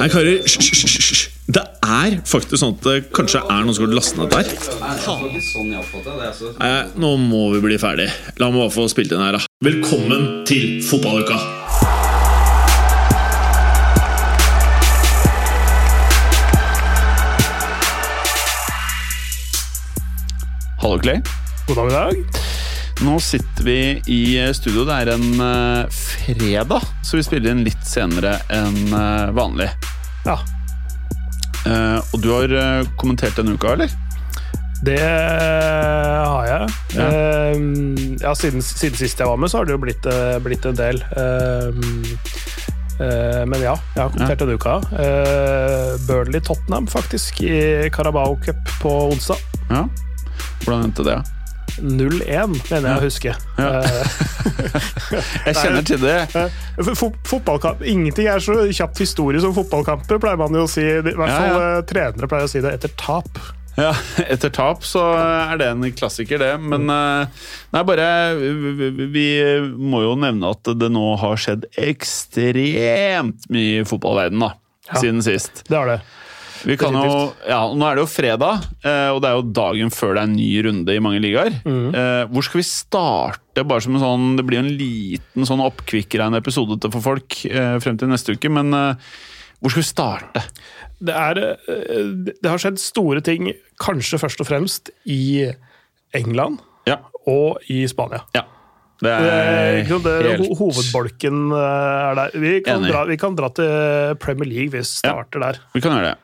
Nei, karer, hysj. Det er faktisk sånn at det kanskje er noen som har lastet ned der. sånn Nei, nå må vi bli ferdig. La meg bare få spilt inn her, da. Velkommen til fotballuka! Hallo, Clay. God dag, god dag. Nå sitter vi i studio. Det er en eh, fredag, så vi spiller inn litt senere enn eh, vanlig. Ja, Uh, og du har uh, kommentert denne uka, eller? det har jeg. Ja. Uh, ja, siden, siden sist jeg var med, så har det jo blitt, eh, blitt en del. Eh, men ja, jeg har kommentert denne uka. Burnley-Tottenham, faktisk, i Carabao Cup på onsdag. Ja. Hvordan endte det? 0-1, mener jeg å huske. Ja. Eh, Jeg kjenner til det. Eh, Fotballkamp Ingenting er så kjapt historie som fotballkamper, pleier man jo å si. I hvert fall ja. ja. trenere pleier å si det etter tap. Ja, Etter tap så er det en klassiker, det. Men eh, nei, bare vi- må jo nevne at det nå har skjedd ekstremt mye i fotballverdenen da, siden sist. Det har det. Vi kan jo, ja, Nå er det jo fredag, eh, og det er jo dagen før det er en ny runde i mange ligaer. Mm. Hvor skal vi starte? Bare som en sånn, Det blir en liten sånn en episode til for folk eh, frem til neste uke, men hvor skal vi starte? Det, er, det har skjedd store ting, kanskje først og fremst i England Ja. og i Spania. ja. Det er det, det helt Hovedbolken er der. Vi kan, dra, vi kan dra til Premier League. Vi starter der. Vi kan gjøre det.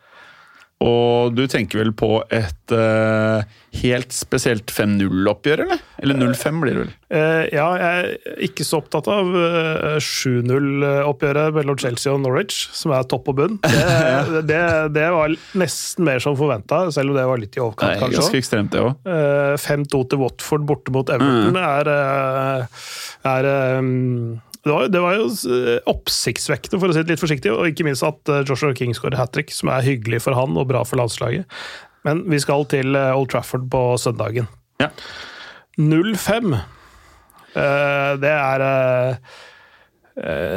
Og du tenker vel på et uh, helt spesielt 5-0-oppgjør, eller? Eller 0-5 blir det vel? Uh, ja, jeg er ikke så opptatt av uh, 7-0-oppgjøret mellom Chelsea og Norwich, som er topp og bunn. Det, det, det var nesten mer som forventa, selv om det var litt i overkant, er kanskje. ganske ekstremt, det. Eh, 5-2 til Watford borte mot Everton er, eh, er eh, det var, det var jo eh, oppsiktsvekkende, for å si det litt forsiktig, og ikke minst at eh, Joshua King skårer hat trick, som er hyggelig for han og bra for landslaget. Men vi skal til eh, Old Trafford på søndagen. Ja. 0-5. Eh, Det er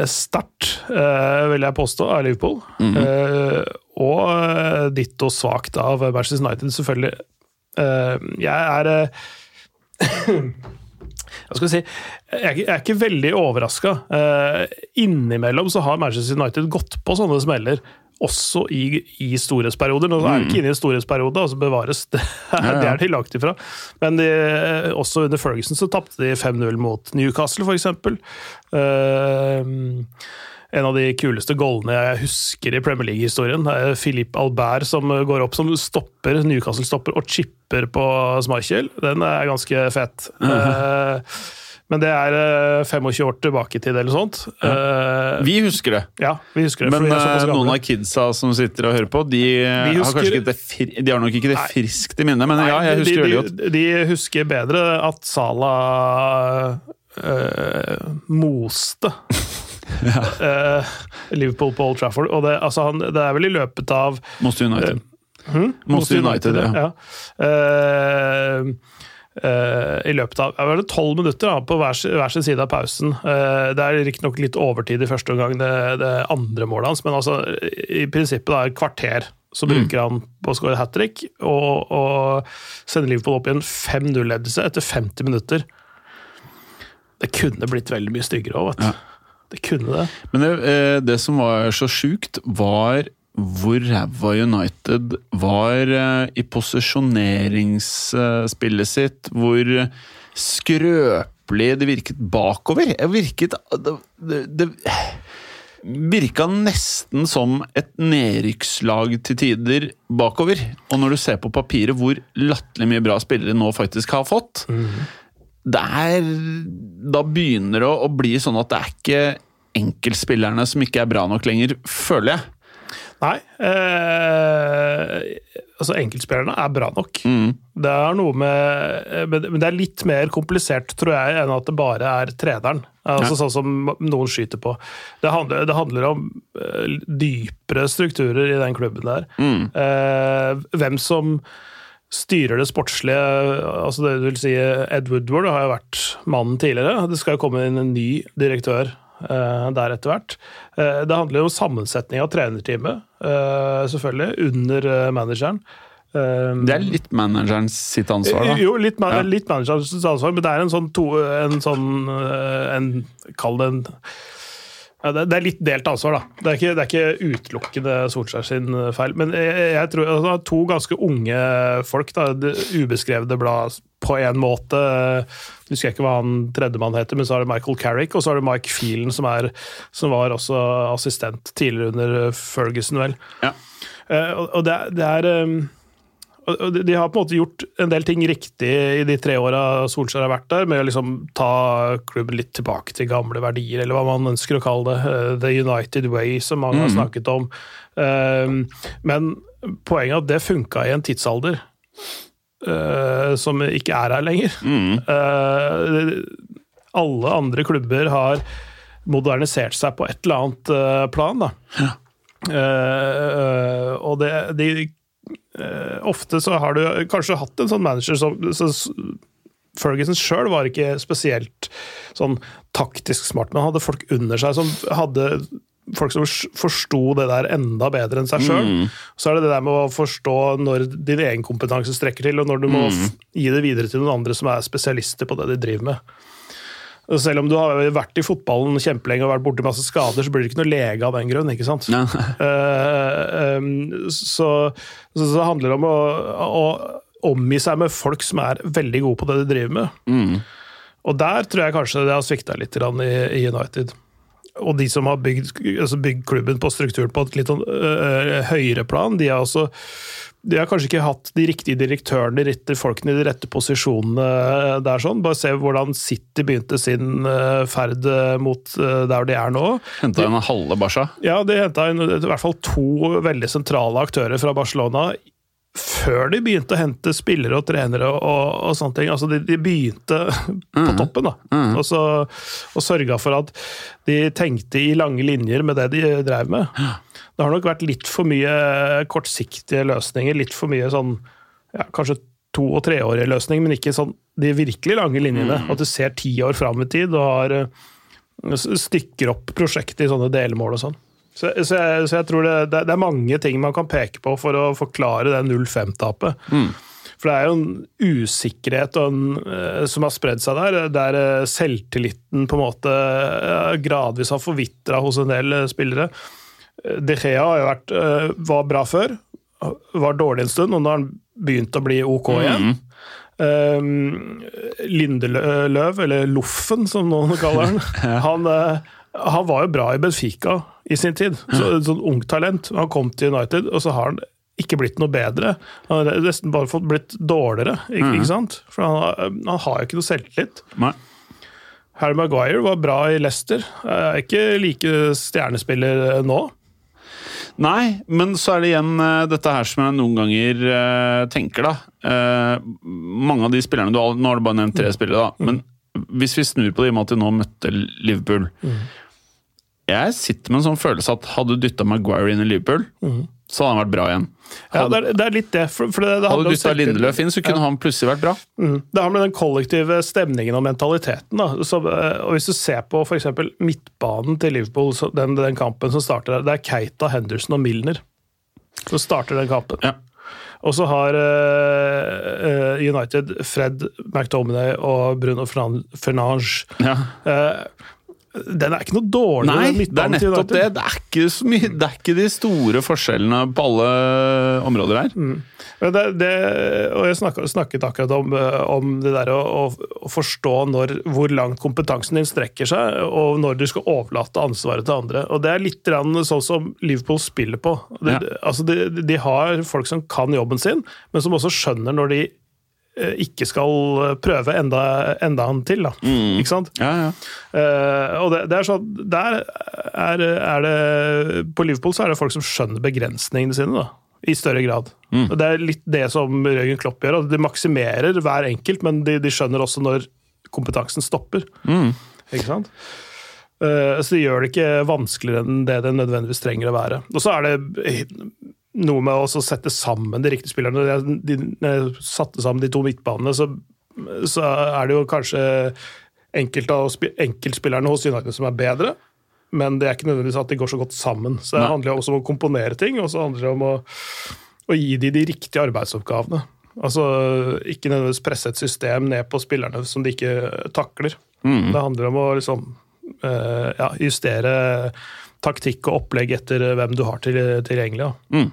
sterkt, vil jeg påstå, av Liverpool. Eh, Og eh, ditto svakt av Manchester United, selvfølgelig. Jeg er jeg si Jeg er ikke, veldig overraska. innimellom så har Manchester United gått på sånne smeller. Også i, i storhetsperioder. Nå er de ikke inne i en storhetsperiode, altså bevares. Det det er de langt ifra. Men de, også under Ferguson så tapte de 5-0 mot Newcastle, for eksempel. Eh, en av de kuleste goalene jeg husker i Premier League-historien. Det er Philippe Albert som går opp som stopper, Newcastle stopper og chipper på Schmeichel. Den er ganske fet. Eh, men det er eh, 25 år tilbake i tid, eller sånt. Ja. Vi husker det. ja, vi husker det. Men eh, noen av kidsa som sitter og hører på, de, husker, har det De har nok ikke det Nei. friskt i minnet, men ja, jeg husker de, veldig godt. de, de husker bedre at Salah øh, moste øh, Liverpool på Old Trafford. Og det, altså han, det er vel i løpet av Monster United. Monster United, ja. ja. Uh, uh, I løpet av var det tolv minutter da, på hver, hver sin side av pausen. Uh, det er riktignok litt overtid i første omgang, det, det andre målet hans, men altså, i prinsippet da, et kvarter så Mm. bruker han på å skåre hat trick og, og sender Liverpool opp i en 5-0-ledelse etter 50 minutter. Det kunne blitt veldig mye styggere òg, vet du. Det kunne det. Men det, eh, det som var så sjukt, var hvor ræva United var eh, i posisjoneringsspillet sitt. Hvor skrøpelig det virket bakover. Det virket Det, det, virka nesten som et nedrykkslag til tider bakover. Og når du ser på papiret hvor latterlig mye bra spillere nå faktisk har fått, det er Da begynner det å, bli sånn at det er ikke enkeltspillerne som ikke er bra nok lenger, føler jeg. Nei. Eh, altså, enkeltspillerne er bra nok. Det er noe med Men men det er litt mer komplisert, tror jeg, enn at det bare er treneren. Altså Sånn som noen skyter på. Det handler, det handler om eh, dypere strukturer i den klubben der. Eh, hvem som styrer det sportslige altså Det vil si Ed Woodward har jo vært mannen tidligere. Det skal jo komme inn en ny direktør uh, der etter hvert. Uh, det handler jo om sammensetning av trenerteamet, uh, selvfølgelig, under manageren. Det er litt manageren sitt ansvar, da. jo, litt, man, Ja. litt managerens ansvar, men det er en sånn, to, en sånn en, Kall det en ja, det, er litt delt ansvar, da. Det er ikke, det er ikke utelukkende Solskjær sin eh, feil. Men jeg, jeg tror altså, to ganske unge folk, da, det ubeskrevne blad på en måte. Jeg husker ikke hva han tredjemann heter, men så er det Michael Carrick, og så er det Mike Phelan, som, er, som var også assistent tidligere under Ferguson, vel. Ja. Eh, og det, det er eh, de har på en måte gjort en del ting riktig i de tre åra Solskjær har vært der, med å liksom ta klubben litt tilbake til gamle verdier, eller hva man ønsker å kalle det. eh, The United Way, som mange har snakket om. Eh, Men poenget er at det funka i en tidsalder eh, som ikke er her lenger. Mm. Alle andre klubber har modernisert seg på et eller annet plan, da. Eh, og det de, Ofte så har du kanskje hatt en sånn manager som så, Ferguson sjøl var ikke spesielt sånn taktisk smart, men han hadde folk under seg som hadde folk som forsto det der enda bedre enn seg sjøl. Så er det det der med å forstå når din egen kompetanse strekker til, og når du må f- gi det videre til noen andre som er spesialister på det de driver med. Selv om du har vært i fotballen kjempelenge og vært borti masse skader, så blir du ikke noe lege av den grunn. ikke sant? Ja. Eh, em, så, så, det handler om å, å omgi seg med folk som er veldig gode på det de driver med. Og der tror jeg kanskje det har svikta litt i, i United. Og de som har bygd, altså bygd klubben på strukturen på et litt sånn, øh, høyere plan, de har, også, de har kanskje ikke hatt de riktige direktørene, de rette folkene i de rette posisjonene der. sånn. Bare se hvordan City begynte sin øh, ferd øh, mot der de er nå. Henta en halve Barca. Ja, de henta inn i hvert fall to veldig sentrale aktører fra Barcelona før de begynte å hente spillere og trenere og, og sånne ting. Altså, de, de begynte på toppen, da. Og, så, og sørga for at de tenkte i lange linjer med det de drev med. Det har nok vært litt for mye kortsiktige løsninger, litt for mye sånn ja, kanskje to- og treårige løsninger, men ikke sånn de virkelig lange linjene. At du ser ti år fram i tid og har eh, stykker opp prosjektet i sånne delmål og sånn. Så, så, jeg, så jeg tror det, det, er mange ting man kan peke på for å forklare det 0-5-tapet. For det er jo en usikkerhet en, eh, som har spredd seg der, der eh, selvtilliten på en måte gradvis har forvitra hos en del spillere. Eh, De Gea har jo vært, eh, var bra før, var dårlig en stund, og nå har han begynt å bli ok igjen. Um, Lindeløv, eller Loffen som noen kaller han, han, eh, han var jo bra i Benfica i sin tid. Så, et ungt talent. Han kom til United, og så har han ikke blitt noe bedre. Han har nesten bare fått blitt dårligere, ikke, ikke sant? For han, har- han har jo ikke noe selvtillit. Nei. Harry Maguire var bra i Leicester. Er ikke like stjernespiller nå. Nei, men så er det igjen eh, dette her som jeg noen ganger uh, tenker, da. Uh, mange av de spillerne du har Nå har du bare nevnt tre spillere, da. Men hvis vi snur på det i og med at de nå møtte Liverpool Jeg sitter med en sånn følelse at hadde du dytta Maguire inn i Liverpool, så hadde han vært bra igjen. Ja, det, er, det er litt det. For, for det, det Hadde du dytta. Lindeløf inn, så kunne han plutselig vært bra. Mm. Det har med den kollektive stemningen og mentaliteten. Da. Så, eh, og Hvis du ser på eksempel midtbanen til Liverpool, så den, den kampen som starter der, det er Keita, Henderson og Milner som starter den kampen. Ja. Og så har eh, United Fred McTominay og Bruno Fernan- Fernange. Ja. Eh, den er ikke noe dårlig, Nei, det er nettopp det. Det er ikke så mye Det er ikke de store forskjellene på alle områder her. Mm. det, det, og jeg snakket, snakket akkurat om, eh, om det der å, å, forstå når, hvor langt kompetansen din strekker seg, og når du skal overlate ansvaret til andre. Og Det er litt sånn som Liverpool spiller på. De, Ja. altså de, de har folk som kan jobben sin, men som også skjønner når de ikke skal prøve enda, enda en til. Da. Ikke sant? Ja, ja. Uh, og det, det er sånn Der er, er det På Liverpool så er det folk som skjønner begrensningene sine, da. I større grad. Mm. Det er litt det som Jørgen Klopp gjør. De maksimerer hver enkelt, men de, de skjønner også når kompetansen stopper. Ikke sant? Uh, så de gjør det ikke vanskeligere enn det det nødvendigvis trenger å være. Og så er det noe med å sette sammen de riktige spillerne. Når jeg- de, satte sammen de to midtbanene, så, så er det jo kanskje enkelte av enkeltspillerne hos United som er bedre. men det er ikke nødvendigvis at de går så godt sammen. Så det Nei. handler jo også om å komponere ting, og så handler det om å, å gi dem de riktige arbeidsoppgavene. Altså ikke nødvendigvis presse et system ned på spillerne som de ikke takler. Mm. Det handler om å liksom uh, ja, justere taktikk og opplegg etter hvem du har til, tilgjengelig. Da.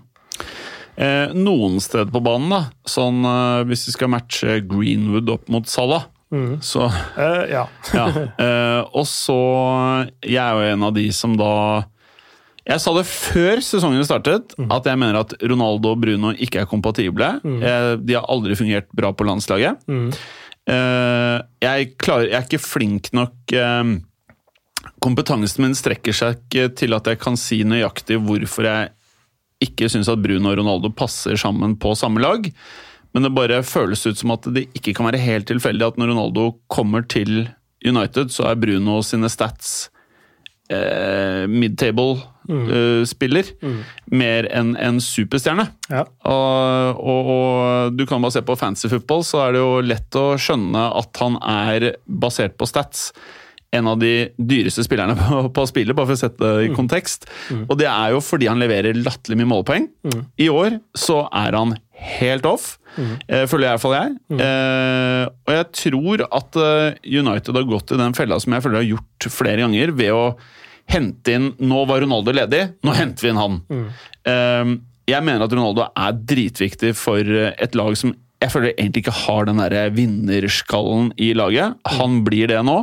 Eh, noen steder på banen, da, sånn eh, hvis vi skal matche Greenwood opp mot Salah, så Eh, ja. Ja. Eh, og så Jeg er jo en av de som da Jeg sa det før sesongen startet, at jeg mener at Ronaldo og Bruno ikke er kompatible. Eh, de har aldri fungert bra på landslaget. Eh, jeg, klarer, jeg er ikke flink nok eh, Kompetansen min strekker seg ikke til at jeg kan si nøyaktig hvorfor jeg ikke syns at Bruno og Ronaldo passer sammen på samme lag. Men det bare føles ut som at det ikke kan være helt tilfeldig at når Ronaldo kommer til United, så er Bruno sine stats eh, mid-table-spiller. Mer enn en superstjerne. Ja. Og, og, og du kan bare se på fancy football, så er det jo lett å skjønne at han er basert på stats. En av de dyreste spillerne på, på spillet, bare for å sette det i kontekst. Og det er jo fordi han leverer latterlig mye målpoeng. I år så er han helt off, eh, føler jeg i hvert fall jeg. Eh, og jeg tror at eh, United har gått i den fella som jeg føler har gjort flere ganger, ved å hente inn Nå var Ronaldo ledig, nå henter vi inn han. Eh, jeg mener at Ronaldo er dritviktig for eh, et lag som jeg føler egentlig ikke har den der vinnerskallen i laget. Han blir det nå.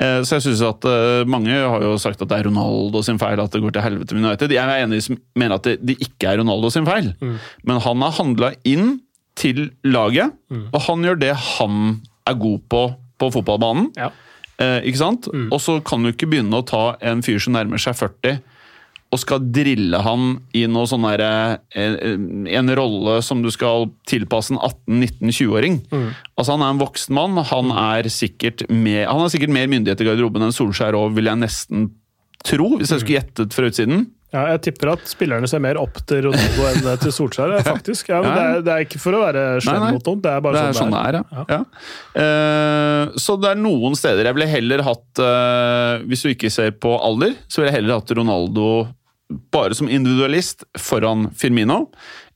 Eh, Så jeg synes at eh, Mange har jo sagt at det er Ronaldo sin feil at det går til helvete med United. Jeg er enig som mener at det, det ikke er Ronaldo sin feil. Men han har handla inn til laget, og han gjør det han er god på på fotballbanen. Ja. Eh, ikke sant? Og så kan du ikke begynne å ta en fyr som nærmer seg 40 og skal drille han i noe sånn derre en, en rolle som du skal tilpasse en 18-19-20-åring. Altså Han er en voksen mann. Han er sikkert mer, han har sikkert mer myndighet i garderoben enn Solskjær òg, vil jeg nesten tro, hvis jeg skulle gjettet fra utsiden. Ja, jeg tipper at spillerne ser mer opp til Ronaldo enn til Solskjær. faktisk. Ja, men det, er, det er ikke for å være slem mot noen, det er bare Det er sånn det er, ja. ja. Uh, så det er noen steder jeg ville heller hatt uh, Hvis du ikke ser på alder, så ville jeg heller hatt Ronaldo bare som individualist foran Firmino.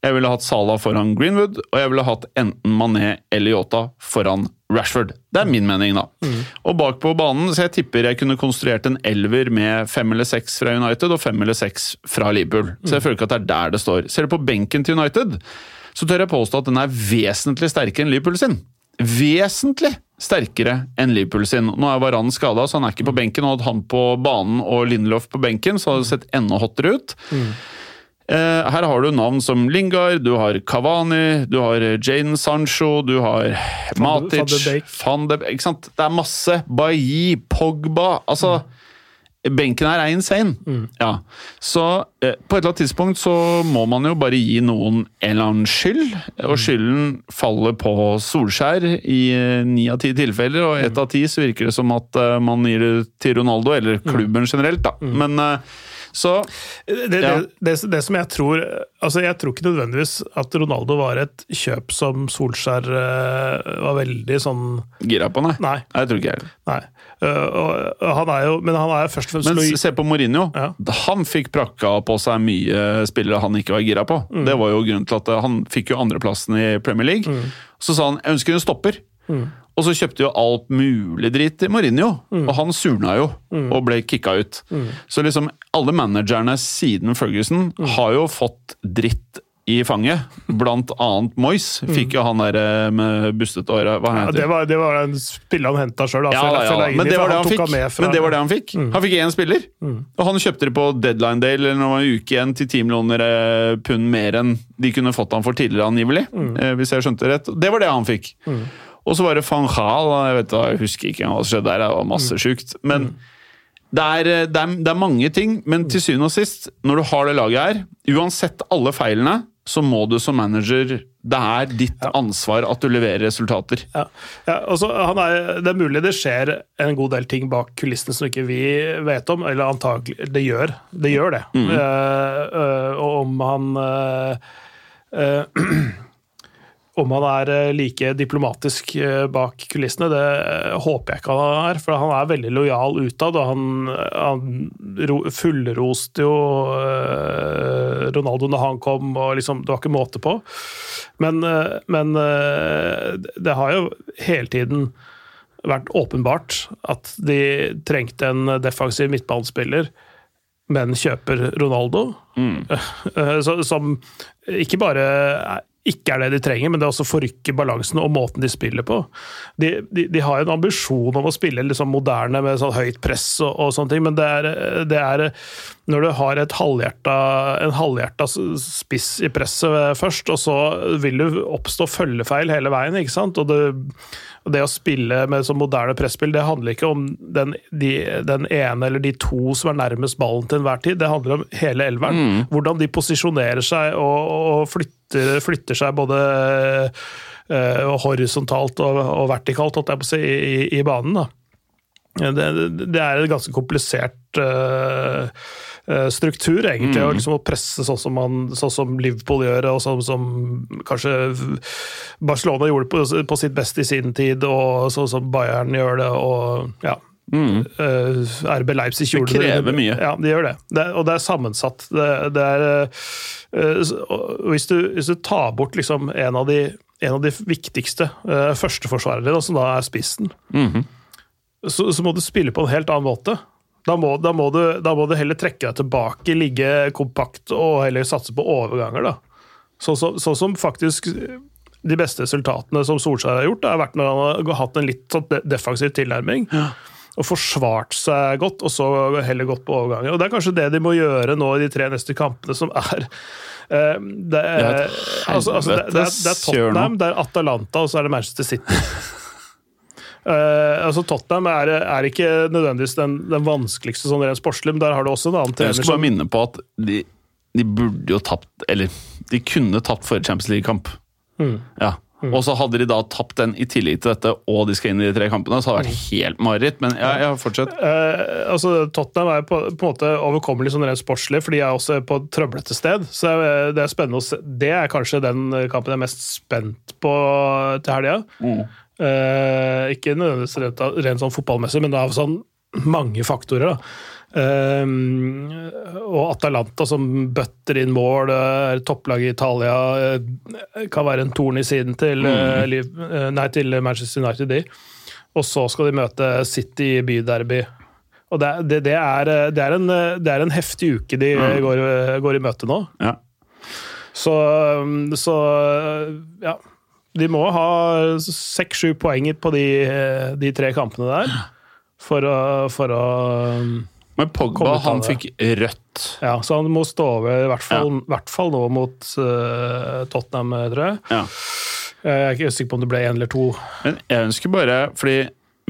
Jeg ville hatt Salah foran Greenwood, og jeg ville hatt enten Mané eller Yota foran Rashford. Det er min mening, da. Og bak på banen, så jeg tipper jeg kunne konstruert en elver med fem eller seks fra United og fem eller seks fra Liverpool. Så jeg føler ikke at det er der det står. Ser du på benken til United, så tør jeg påstå at den er vesentlig sterkere enn Liverpool sin. Vesentlig sterkere enn Liverpool sin. Nå er Varan skada, så han er ikke på benken. og Hadde han på banen og Lindelof på benken, så hadde det sett enda hottere ut. Eh, her har du navn som Lingard, du har Cavani, du har Jaden Sancho, du har Matic. Van de sant? Det er masse. Bailly, Pogba Altså Benken her er insane. Ja. Så eh, på et eller annet tidspunkt så må man jo bare gi noen en eller annen skyld. Og skylden faller på Solskjær i eh, ni av ti tilfeller, og ett av ti så virker det som at eh, man gir det til Ronaldo, eller klubben generelt, da. Men eh, så Det, det, Ja. det, det som jeg tror Altså, jeg tror ikke nødvendigvis at Ronaldo var et kjøp som Solskjær eh, var veldig sånn gira på, nei. Nei. Jeg tror ikke jeg. Nei. Eh, og han er jo Men han er først og fremst Men loj- se på Mourinho. Ja. Han fikk prakka på seg mye spillere han ikke var gira på. Mm. Det var jo grunnen til at eh, Han fikk jo andreplassen i Premier League. Mm. Så sa han jeg ønsker en stopper. Og så kjøpte jo alt mulig dritt til Mourinho, Mm. og han surna jo og ble kicka ut. Så liksom alle managerne siden Ferguson Mm. har jo fått dritt i fanget. Blant annet Moyes fikk jo han der eh, med bustete hår Hva Mm. ja, det, var, det var en spiller han henta sjøl, ja, ja, ja. Men det var det han fikk. Men det var det han fikk. Mm. Han fikk én spiller. Og han kjøpte det på deadline day eller når det var en uke igjen til 10 millioner eh, pund mer enn de kunne fått han for tidligere, angivelig. Mm. eh, Hvis jeg skjønte det rett. Det var det han fikk. Og så var det van Gaal. Jeg, vet, jeg husker ikke hva som skjedde der, det var Mm. masse sjukt. Men det, er, eh, det, er, det er mange ting. Men til syvende og sist, når du har det laget her, uansett alle feilene, så må du som manager Det er ditt ansvar at du leverer resultater. Ja. Ja, altså, han er, det er mulig det skjer en god del ting bak kulissene som ikke vi vet om, eller antagelig Det gjør det. Gjør det. Mm. Uh, uh, og om han uh, om han er eh, like diplomatisk eh, bak kulissene, det eh, håper jeg ikke han er. For han er veldig lojal utad, og han, han fullroste jo Ronaldo når han kom, og liksom, det var ikke måte på. Men, men det har jo hele tiden vært åpenbart at de trengte en defensiv midtbanespiller men kjøper Ronaldo. Mm. Som ikke bare ikke er det de trenger, men det er også forrykker balansen og måten de spiller på. De, de, de har en ambisjon om å spille liksom moderne med sånn høyt press og, og sånne ting, men det er, det er, når du har halvhjerta, en halvhjerta spiss i presset først, og så vil det oppstå følgefeil hele veien, ikke sant? Og det, det å spille med sånn moderne presspill, det handler ikke om den, de, den, ene eller de to som er nærmest ballen til enhver tid. Det handler om hele elveren. Mm. Hvordan de posisjonerer seg og, og flytter, flytter, seg både uh, horisontalt og, og, vertikalt, holdt jeg på å si, i, i banen. da. Det, det, er en ganske komplisert uh, struktur, egentlig. Mm. Liksom å presse sånn som, man, sånn som, Liverpool gjør, og sånn som kanskje Barcelona gjorde på, på, sitt beste i sin tid, og sånn som Bayern gjør det, og ja. Mm. Uh, RB Leipzig gjorde det. krever det. mye. Ja, de gjør det. det og det er sammensatt. Det, det er, uh, hvis, du, hvis, du, tar bort liksom en av de, en av de viktigste uh, førsteforsvarerne, som da er spissen, mm -hmm så, så, må du spille på en helt annen måte. Da må, da, må du, da må, du, heller trekke deg tilbake, ligge kompakt og heller satse på overganger. da. Sånn så, så, som faktisk de beste resultatene som Solskjær har gjort, har vært når han har hatt en litt sånn defensiv tilnærming. Ja. Og forsvart seg godt, og så heller gått på overganger. Og Det er kanskje det de må gjøre nå i de tre neste kampene, som er uh, det, er, altså, altså, det, det, det er Tottenham, det er Atalanta og så er det Manchester City. Uh, altså Tottenham er, er, ikke nødvendigvis den, den vanskeligste sånn rent sportslig, men der har du også en annen trener Jeg skal bare minne på at de, de, burde jo tapt Eller de kunne tapt forrige Champions League-kamp. Mm. Ja. Mm. Og så hadde de da tapt den i tillegg til dette, og de skal inn i de tre kampene, så hadde det vært mm. helt mareritt. Men ja, ja fortsett. Eh, altså, Tottenham er på, på, en måte overkommelig sånn rent sportslig, for de er også på et trøblete sted. Så det er spennende å se. Det er kanskje den kampen jeg er mest spent på til helga. Mm. Eh, ikke nødvendigvis rent, rent, sånn fotballmessig, men av sånn mange faktorer. Uh, og Atalanta som bøtter inn mål, er topplag i Italia, uh, kan være en torn i siden til, mm. nei, til Manchester United. De. Og så skal de møte City i byderby. Og det, det, det, er, det, er en, det, er, en, heftig uke de mm. går, går, i møte nå. Ja. Så, så ja de må ha seks-sju poeng på de, de, tre kampene der for å, for å Men Pogba han fikk rødt. Ja, så han må stå over i hvert fall, ja. hvert fall nå mot uh, Tottenham, tror jeg. Ja. Jeg er ikke sikker på om det ble én eller to. Men jeg ønsker bare, fordi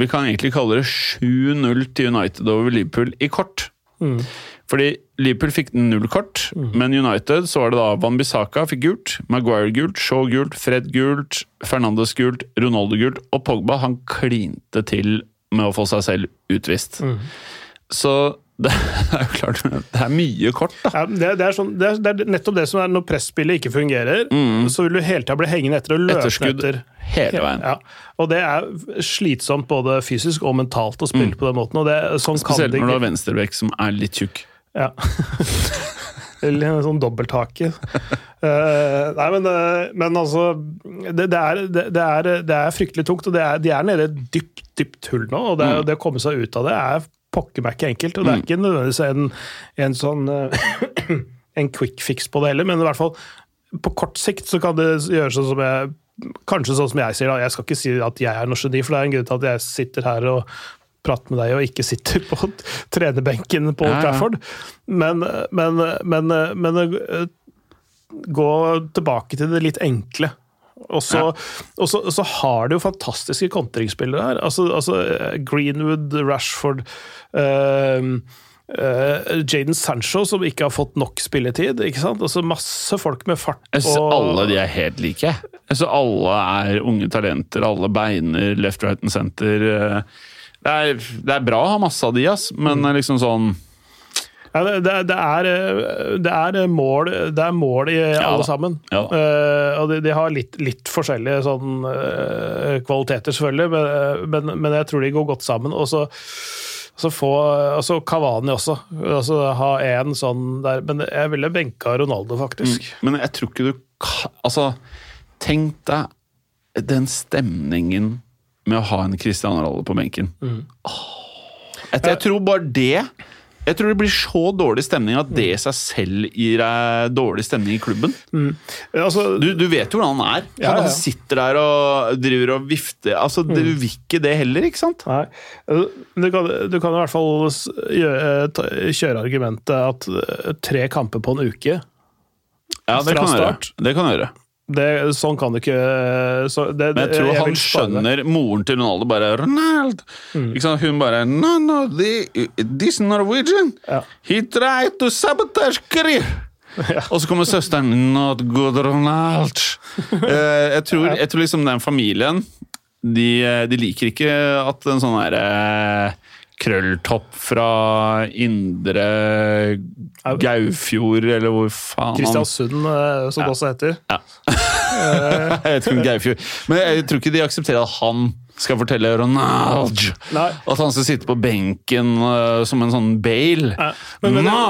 vi kan egentlig kalle det 7-0 til United over Liverpool i kort. Mm. Fordi Liverpool fikk null kort, mm. men United så var det da Van Bissaka fikk gult, Maguire gult, Shaw gult, Fred gult, Fernandes gult, Ronaldo gult, og Pogba han klinte til med å få seg selv utvist. Mm. Så det er jo klart Det er mye kort, da. Ja, det, det, er sånn, det, er, det, er nettopp det som er når presspillet ikke fungerer. Mm. Så vil du hele tida bli hengende etter og løpe Etterskudd etter. hele veien. Ja. Og det er slitsomt både fysisk og mentalt å spille mm. på den måten. Sånn Spesielt når du har venstrebekk som er litt tjukk. Ja. Eller en sånn dobbelthake. uh, nei, men, uh, men altså det, det, er, det, er, det, er, fryktelig tungt, og er, de er nede i et dypt, dypt hull nå. og det, mm. det, å komme seg ut av det er pokker meg ikke enkelt. Og det er mm. ikke nødvendigvis en, en sånn uh, en quick fix på det heller, men i hvert fall på kort sikt så kan det gjøres sånn som jeg Kanskje sånn som jeg sier, da. Jeg skal ikke si at jeg er noe geni, for det er en grunn til at jeg sitter her og prater med deg og ikke sitter på trenerbenken på Old Trafford. Men, men, men, men, eh, gå tilbake til det litt enkle. Og så, og så, så har de jo fantastiske kontringsspillere her. Altså, altså Greenwood, Rashford uh, Uh, Jaden Sancho, som ikke har fått nok spilletid. ikke sant? Altså Masse folk med fart. Jeg synes og... Alle de er helt like. Jeg synes Alle er unge talenter, alle beiner left, right and center. Uh, det er, det er, bra å ha masse av de, ass, men mm. liksom sånn Ja, det, det, det, er, eh, det, er mål, det er mål i alle da. sammen. Ja. Eh, og de, de har litt, litt forskjellige sånn, uh, kvaliteter, selvfølgelig, men, men, men jeg tror de går godt sammen. Og så så få altså Kavani også. Altså ha én sånn der Men jeg ville benka Ronaldo, faktisk. Men jeg tror ikke du Altså, tenk deg den stemningen med å ha en Cristiano Ronaldo på benken. Mm. Oh, Jeg, jeg tror bare det Jeg tror det blir så dårlig stemning at det i seg selv gir deg dårlig stemning i klubben. Altså, Du, du vet jo hvordan han er. Ja, ja. Han sitter der og driver og vifter. Altså, Du Mm. vil ikke det heller, ikke sant? Nei. Du kan, du kan i hvert fall ta- kjøre argumentet at eh, tre kamper på en uke Ja, det Fra kan start gjøre. Det kan gjøre. Det, Sånn kan du ikke så det, Men jeg tror jeg han skjønner Moren til Ronaldo bare Ronald! Mm. Hun bare No, no, the, this Norwegian Ja. He tried to sabotage career! Og så kommer søsteren Not good, Ronald! Eh, jeg, tror, jeg tror liksom den familien de, de liker ikke at en sånn derre krølltopp fra indre Gaufjord, eller hvor faen han Kristiansund, eh, som det også heter. jeg vet ikke om Gaufjord Men jeg tror ikke de aksepterer at han skal fortelle Ronald Nei. At han skal sitte på benken uh, som en sånn Bale. Ja, men- men- no!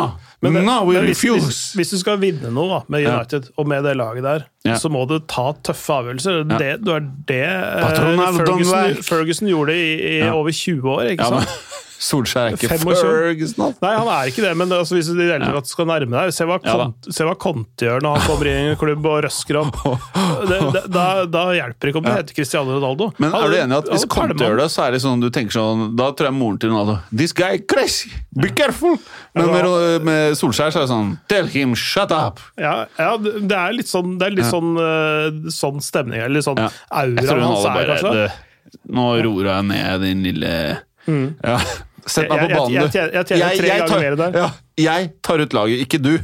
Men, no, we refuse! hvis, hvis du skal vinne noe da, med Ja. United og med det laget der, Ja. så må du ta tøffe avgjørelser. Det, det er det uh, Ferguson, Ferguson gjorde i, i Ja. over 20 år. ikke Ja, men sant? Solskjær er ikke 25. Ferguson. Nei, han er ikke det, men det, altså, hvis du tatt skal nærme deg Se hva Conte, gjør når han kommer i en klubb og røsker opp. Det, det, da, da hjelper det ikke om det heter Cristiano Ronaldo. Men er du enig i at hvis Conte gjør det, så er det sånn du tenker sånn Da tror jeg moren til Ronaldo This guy crazy! Be careful! Men med, med Solskjær så er det sånn Tell him shut up! Ja, ja, det er litt sånn, det er litt sånn, eh, sånn stemning, eller sånn Ja. Auraen hans er, kanskje. Nå roer jeg ned, din lille ja. Sett meg Jeg- på jeg- banen, jeg du. tjener- jeg tjener tre ganger mer der. Ja, jeg tar ut laget, ikke du.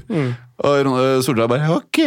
Og Ron- øh, Solskjær bare ok.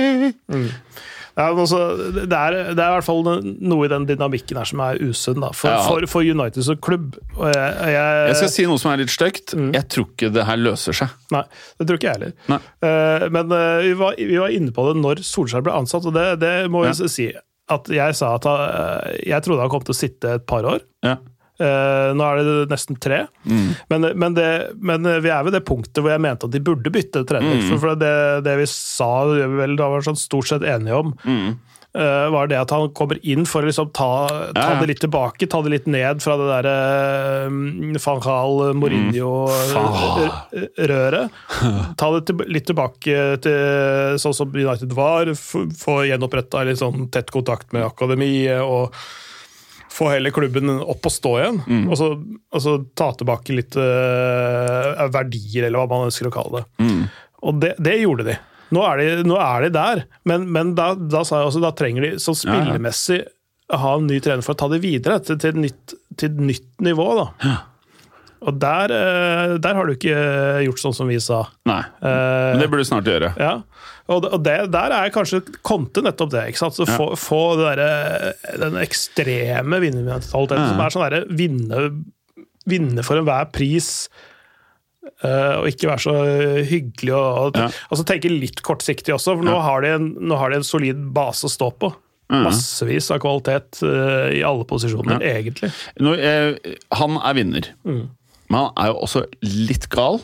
Ja, men også, det, er, det er i hvert fall noe i den dynamikken her som er usunn da, for, Ja. for, for United som klubb. Og jeg, jeg, Jeg skal si noe som er litt stygt. Mm. Jeg tror ikke det her løser seg. Nei, det tror ikke jeg heller. Eh, men uh, vi, var, vi var inne på det når Solskjær ble ansatt, og det, det må Ja. jeg si. At jeg sa at han, eh, jeg trodde han kom til å sitte et par år. Ja. Eh, nå er det nesten tre. Mm. Men, men, det, men vi er ved det punktet hvor jeg mente at de burde bytte trener. Mm. For, det, det vi sa, det vi vel da var sånn stort sett enige om, eh, var det at han kommer inn for å liksom ta, ta Mm. Ja, det litt tilbake, ta det litt ned fra det derre uh, van Gaal, Mourinho-røret. Ta det til, litt tilbake til sånn som United var, få gjenoppretta litt sånn tett kontakt med akademiet. og få hele klubben opp og stå igjen, Mm. og, så, og så ta tilbake litt uh, verdier, eller hva man ønsker å kalle det. Mm. Og det, det gjorde de. Nå er de, nå er de der, men, men da, da også da trenger de sånn Ja, ja. spillemessig ha en ny trener for å ta det videre til, til, et, nytt, til et nytt nivå. da. Og der, eh, der har du ikke gjort sånn som vi sa. Nei. Eh, Men det burde du snart gjøre. ja, og det, der er kanskje Konte nettopp det. ikke sant? Så få, få det derre- den ekstreme vinnermentaliteten som er sånn derre vinne, vinne for enhver pris. eh, og ikke være så hyggelig og, og Ja. altså tenke litt kortsiktig også. For nå, har de en, nå har de en solid base å stå på. Massevis av kvalitet uh, i alle posisjoner, egentlig. Nå, eh, han er vinner. Mm. Men han er jo også litt gal,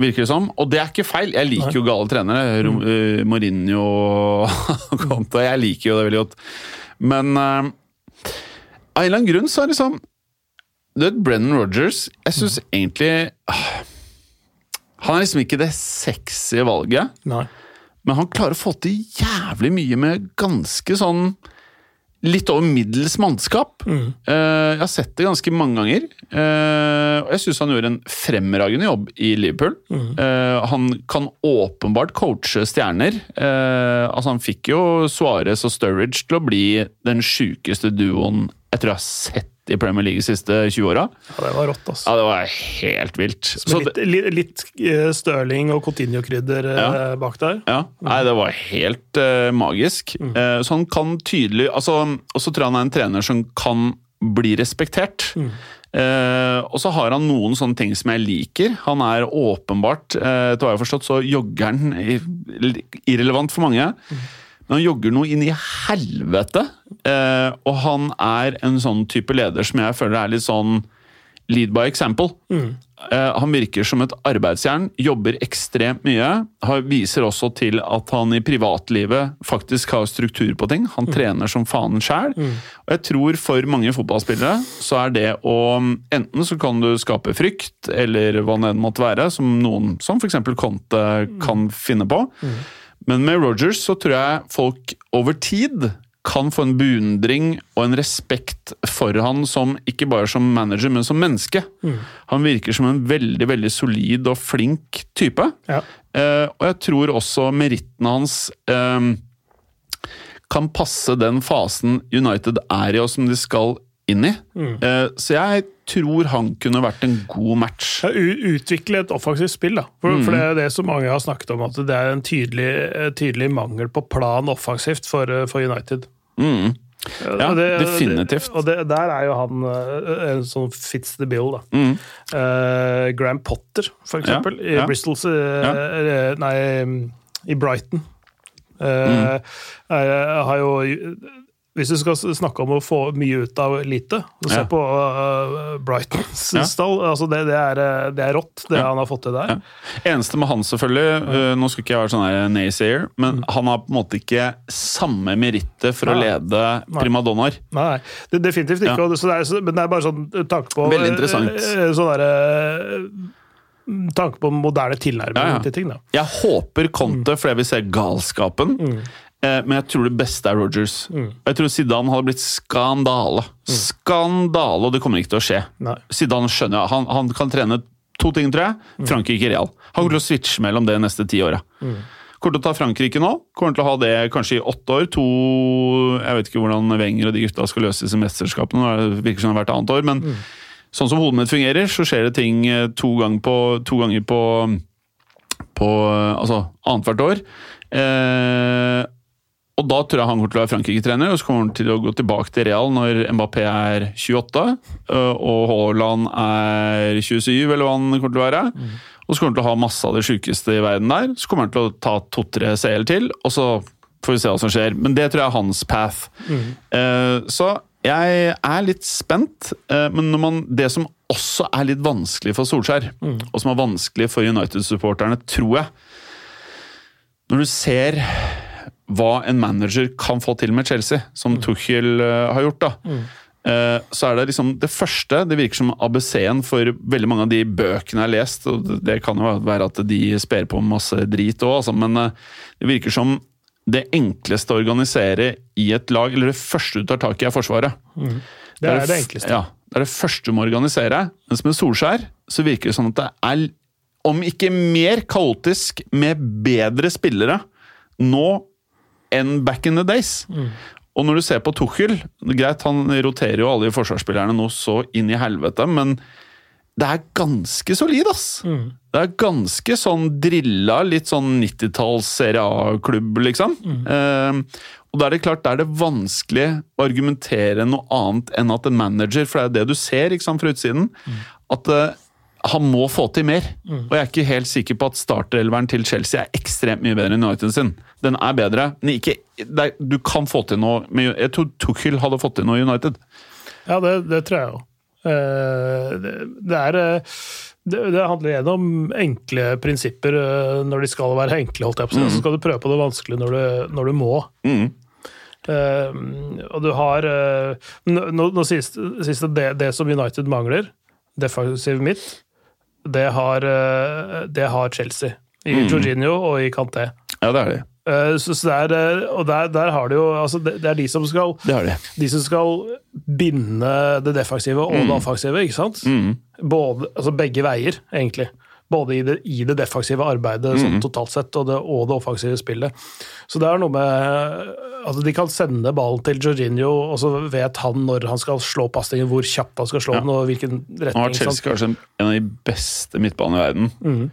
virker det som. Og det er ikke feil. Jeg liker jo gale trenere. Rom- Mm. eh, Mourinho og Conte. Jeg liker jo det veldig godt. Men uh, av en eller annen grunn så er det sånn Du vet, Brennan Rogers Jeg syns Mm. egentlig uh, Han er liksom ikke det sexy valget. Nei. Men han klarer å få til jævlig mye med ganske sånn Litt over middels mannskap. Mm. Eh, jeg har sett det ganske mange ganger. eh, og jeg syns han gjorde en fremragende jobb i Liverpool. Mm. Eh, han kan åpenbart coache stjerner. Altså Han fikk jo Suárez og Sturridge til å bli den sjukeste duoen jeg tror jeg har sett i Premier League de siste 20 åra. Ja, det var rått, altså. Ja, det var helt vilt. Så litt, litt, litt eh, Stirling og Coutinho-krydder eh, Ja. bak der. Ja, nei, det var helt uh, magisk. Mm. Uh, så han kan tydelig altså, Og så tror jeg han er en trener som kan bli respektert. Eh, og så har han noen sånne ting som jeg liker. Han er åpenbart, uh, til hva jeg har forstått, så jogger han irrelevant for mange. Men han jogger noe inn i helvete. Eh, og han er en sånn type leder som jeg føler er litt sånn lead by example. Eh, han virker som et arbeidsjern, jobber ekstremt mye. Har, viser også til at han i privatlivet faktisk har struktur på ting. Han trener som faen sjæl. Og jeg tror for mange fotballspillere så er det å Enten så kan du skape frykt, eller hva det enn måtte være, som noen som f.eks. Conte kan finne på. Men med Rogers så tror jeg folk over tid kan få en beundring og en respekt for han som ikke bare som manager, men som menneske. Han virker som en veldig veldig solid og flink type. Ja. Eh, og jeg tror også merittene hans eh, kan passe den fasen United er i, og som de skal inn i. Eh, så jeg tror han kunne vært en god match. Ja, Utvikle et offensivt spill, da. For, Mm. for det er det som mange har snakket om, at det er en tydelig, eh, tydelig mangel på plan offensivt for, eh, for United. Mm. Ja, det, definitivt. Og det, der er jo han en sånn fits the bill, da. Mm. Uh, Graham Potter, for Ja, eksempel, i ja. Bristol eh, Nei, i Brighton. Eh, er, har jo Hvis du skal snakke om å få mye ut av lite, så se Ja. på uh, Brightons Ja. stall. Altså det, det, er, eh, det er rått, det Ja. han har fått til der. Eneste med han, selvfølgelig uh, Nå skulle ikke jeg være sånn naysayer, men han har på en måte ikke samme merittet for å lede Nei. primadonnaer. Nei, det, definitivt ikke. Det, er, men det er bare sånn tanke på Veldig interessant. eh, Sånn derre Tanke på moderne tilnærming Ja, ja. til ting, da. Jeg håper Conte, fordi jeg vil se galskapen. Eh, men jeg tror det beste er Rogers. Jeg tror Zidane hadde blitt skandale. Skandale, og det kommer ikke til å skje. Nei. Zidane skjønner jeg. Han, han kan trene to ting, tror jeg. Frankrike Real. Han kommer til å switche mellom det de neste ti åra. Kommer til å ta Frankrike nå. Kommer til å ha det kanskje i åtte år. To Jeg vet ikke hvordan Wenger og de gutta skal løse disse mesterskapene. Det virker som det er hvert annet år, men sånn som hodet mitt fungerer, så skjer det ting eh, to ganger på, to ganger på på altså annethvert år. Eh, og da tror jeg han kommer til å være Frankrike-trener, og så kommer han til å gå tilbake til Real når Mbappé er 28, eh, og Haaland er 27, eller hva han kommer til å være. Og så kommer han til å ha masse av det sjukeste i verden der. Så kommer han til å ta to-tre CL til, og så får vi se hva som skjer. Men det tror jeg er hans path. Eh, så jeg er litt spent, eh, men man, det som også er litt vanskelig for Solskjær, og som er vanskelig for United-supporterne, tror jeg Når du ser hva en manager kan få til med Chelsea, som Tuchel eh, har gjort, da. eh, Så er det liksom det første Det virker som ABC-en for veldig mange av de bøkene jeg har lest. og det- Det kan jo være at de sper på masse drit òg, altså, men eh, det virker som det enkleste å organisere i et lag, eller det første du tar tak i, er Forsvaret. Det er f- det enkleste. Ja, det er det første du må organisere. Mens med Solskjær så virker det som at det er, om ikke mer kaotisk, med bedre spillere nå enn back in the days. Og når du ser på Tuchel Greit, han roterer jo alle de forsvarsspillerne nå så inn i helvete, men det er ganske solid, ass! Det er ganske sånn drilla, litt sånn 90-talls Serie A-klubb, liksom. Eh, og da er det klart, da er det vanskelig å argumentere noe annet enn at en manager, for det er det du ser ikke sant, fra utsiden, at eh, han må få til mer. Og jeg er ikke helt sikker på at starterelveren til Chelsea er ekstremt mye bedre enn United sin. Den er bedre, men ikke, er, du kan få til noe med, Jeg tror Tuchel hadde fått til noe i United. Ja, det, det tror jeg jo. det, det er eh, det, det handler igjen om enkle prinsipper eh, når de skal være enkle, holdt jeg på si. Så skal du prøve på det vanskelige når du, når du må. Mm. Uh, og du har uh, Nå, nå sies, det det som United mangler, defensiv midt, det har, eh, det har Chelsea. I Jorginho og i Kanté. Ja, det er det. Eh, så, så det er, eh, og der, der har du jo altså det, det er de som skal Det har de. de som skal binde det defensive og det offensive, ikke sant? Både, altså begge veier, egentlig. Både i det, i det defensive arbeidet sånn totalt sett, og det, og det offensive spillet. Så det er noe med Altså, de kan sende ballen til Jorginho, og så vet han når han skal slå pasningen, hvor kjapt han skal slå den, og hvilken Nå retning. har ikke? Chelsea kanskje en av de beste midtbanene i verden.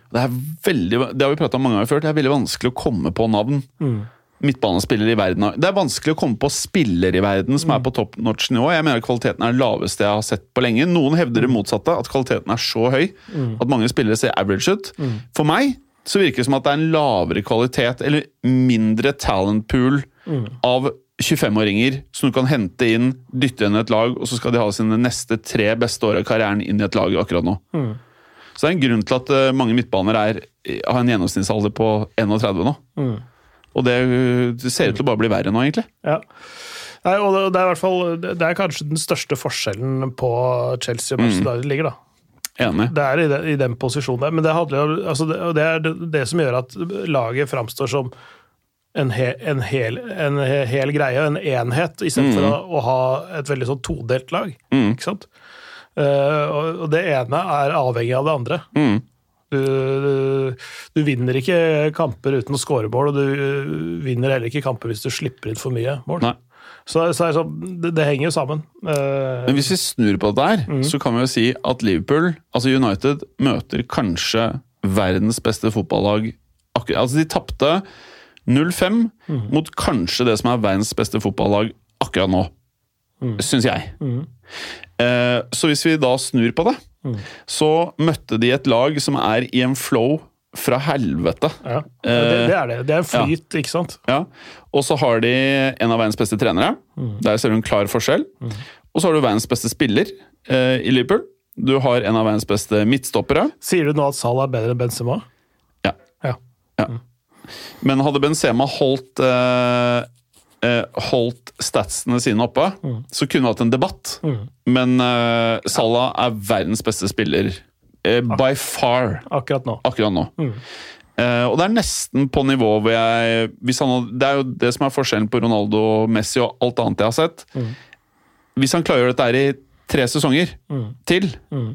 Det er veldig, det har vi prata om mange ganger før, det er veldig vanskelig å komme på navn. Midtbanespillere i verden. Det er vanskelig å komme på spillere i verden som er på top notch nivå. Jeg mener kvaliteten er den laveste jeg har sett på lenge. Noen hevder det motsatte, at kvaliteten er så høy at mange spillere ser average ut. For meg så virker det som at det er en lavere kvalitet, eller mindre talent pool av 25-åringer som du kan hente inn, dytte inn i et lag, og så skal de ha sine neste tre beste år av karrieren inn i et lag akkurat nå. Så det er en grunn til at eh, mange midtbaner er, har en gjennomsnittsalder på 31 nå. Og det, det ser ut til å bare bli verre nå, egentlig. Ja. Nei, og det, er i hvert fall Det er kanskje den største forskjellen på Chelsea og Manchester United ligger, da. Enig. Det er i den, i den posisjonen der, men det, handler, altså det, det er det, det som gjør at laget framstår som en, he, en, hel, en he- hel greie, en enhet, istedenfor for å, å ha et veldig sånn todelt lag. Ikke sant? Uh, og, og det ene er avhengig av det andre. Mm. Du, du, du vinner ikke kamper uten å skåre mål, og du eh, vinner heller ikke kamper hvis du slipper inn for mye mål. Nei. Så, så så det, sånn, det, det henger jo sammen. Uh, Men hvis vi snur på det der, mm. så kan vi jo si at Liverpool, altså United, møter kanskje verdens beste fotballag. akkurat- Altså, de tapte 0-5 mot kanskje det som er verdens beste fotballag akkurat nå. Syns jeg. Eh, så hvis vi da snur på det, så møtte de et lag som er i en flow fra helvete. ja, det, det er det. Det er en flyt, ikke sant? Ja, Og så har de en av verdens beste trenere. Der ser du en klar forskjell. Og så har du verdens beste spiller eh, i Liverpool. Du har en av verdens beste midtstoppere. Sier du nå at Salah er bedre enn Benzema? Ja. Ja. ja. Men hadde Benzema holdt eh, eh, holdt statsene sine oppe, så kunne vi hatt en debatt. Men eh, Salah er verdens beste spiller eh, by far Akkurat nå. akkurat nå. Eh, og det er nesten på nivå hvor jeg hvis han, Det er jo det som er forskjellen på Ronaldo, Messi og alt annet jeg har sett. Hvis han gjøre dette her i tre sesonger til,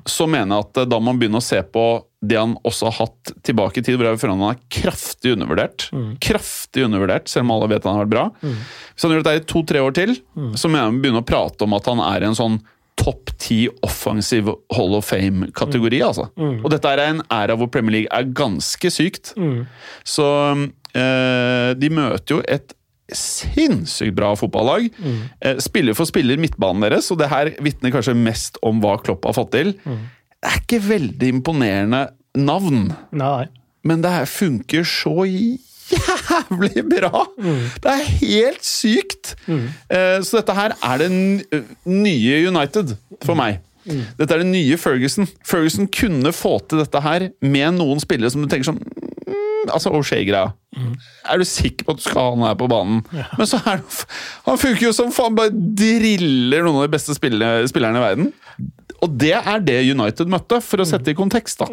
så mener jeg at eh, da må man begynne å se på det han også har hatt tilbake i tid, hvor jeg føler han er kraftig undervurdert. Kraftig undervurdert, selv om alle vet han har vært bra. Hvis han gjør dette i to-tre år til, så må jeg begynne å prate om at han er en sånn topp ti offensiv Hall of Fame-kategori. altså. Og dette er en æra hvor Premier League er ganske sykt. Så eh, de møter jo et sinnssykt bra fotballag. Eh, spiller for spiller midtbanen deres, og det her vitner kanskje mest om hva Klopp har fått til. Det er ikke veldig imponerende navn, Nei. men det her funker så jævlig bra! Det er helt sykt! Eh, så dette her er det nye United for meg. Dette er det nye Ferguson. Ferguson kunne få til dette her med noen spillere som du tenker sånn mm, Altså O'Shea-greia. Er du sikker på at du skal ha han her på banen? Men så er det Han funker jo som faen! Bare driller noen av de beste spillerne i verden. Og det er det United møtte, for å sette det i kontekst. da.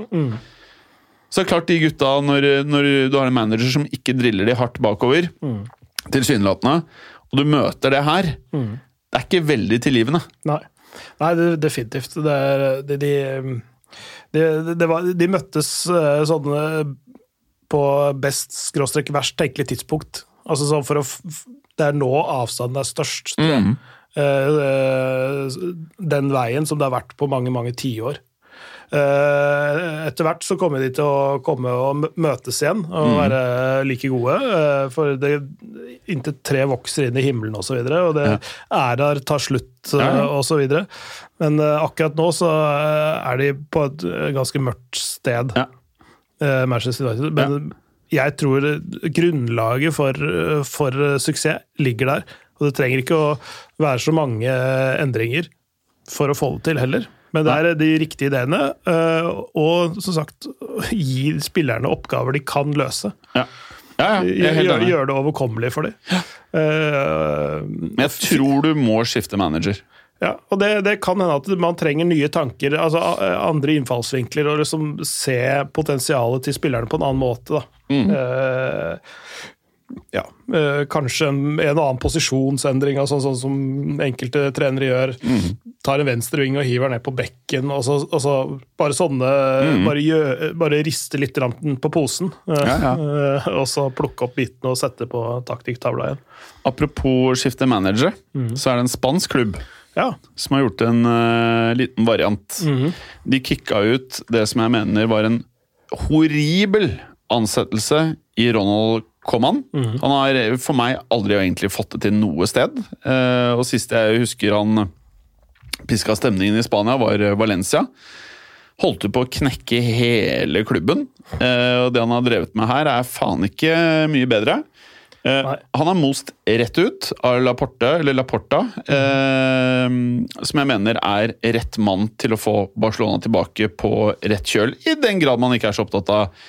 Så det er klart de gutta, når, når du har en manager som ikke driller de hardt bakover, tilsynelatende, og du møter det her, det er ikke veldig tilgivende. Nei, Nei det, definitivt. Det er, de, de, de, det var, de møttes eh, sånn eh, på best skråstrek verst tenkelig tidspunkt. Altså sånn for å Det er nå avstanden er størst. eh, den veien som det har vært på mange, mange tiår. Eh, etter hvert så kommer de til å komme og møtes igjen og være like gode. eh, for det, inntil tre vokser inn i himmelen osv., og, så videre, og det ærer tar slutt Ja, ja. osv. Men eh, akkurat nå så eh, er de på et eh, ganske mørkt sted, Ja. eh, Manchester United. Men jeg tror grunnlaget for, eh, for eh, suksess ligger der. Og det trenger ikke å være så mange eh, endringer for å få det til heller. Men det er de riktige ideene, eh, og som sagt gi spillerne oppgaver de kan løse. Ja, ja, ja Gjør, gjør, det overkommelig for dem. Ja. Men jeg tror du må skifte manager. ja, og det, det kan hende at man trenger nye tanker, altså andre innfallsvinkler, og liksom se potensialet til spillerne på en annen måte. Da. Eh, ja, eh, kanskje en, en annen posisjonsendring, altså, sånn som enkelte trenere gjør. Tar en venstreving og hiver ned på bekken. Og så, og så bare sånne bare, gjø- bare riste litt på posen. eh, Ja, ja. eh, og så plukke opp bitene og sette på taktikktavla igjen. Apropos skifte manager, så er det en spansk klubb Ja. som har gjort en uh, liten variant. De kicka ut det som jeg mener var en horribel ansettelse i Ronald Koman. Han Han har for meg aldri egentlig fått det til noe sted. Eh, og siste jeg husker han piska stemningen i Spania, var Valencia. Holdt på å knekke hele klubben. Eh, og det han har drevet med her, er faen ikke mye bedre. Eh, Nei. han er most rett ut av Laporte, eller Laporta, eh, som jeg mener er rett mann til å få Barcelona tilbake på rett kjøl, i den grad man ikke er så opptatt av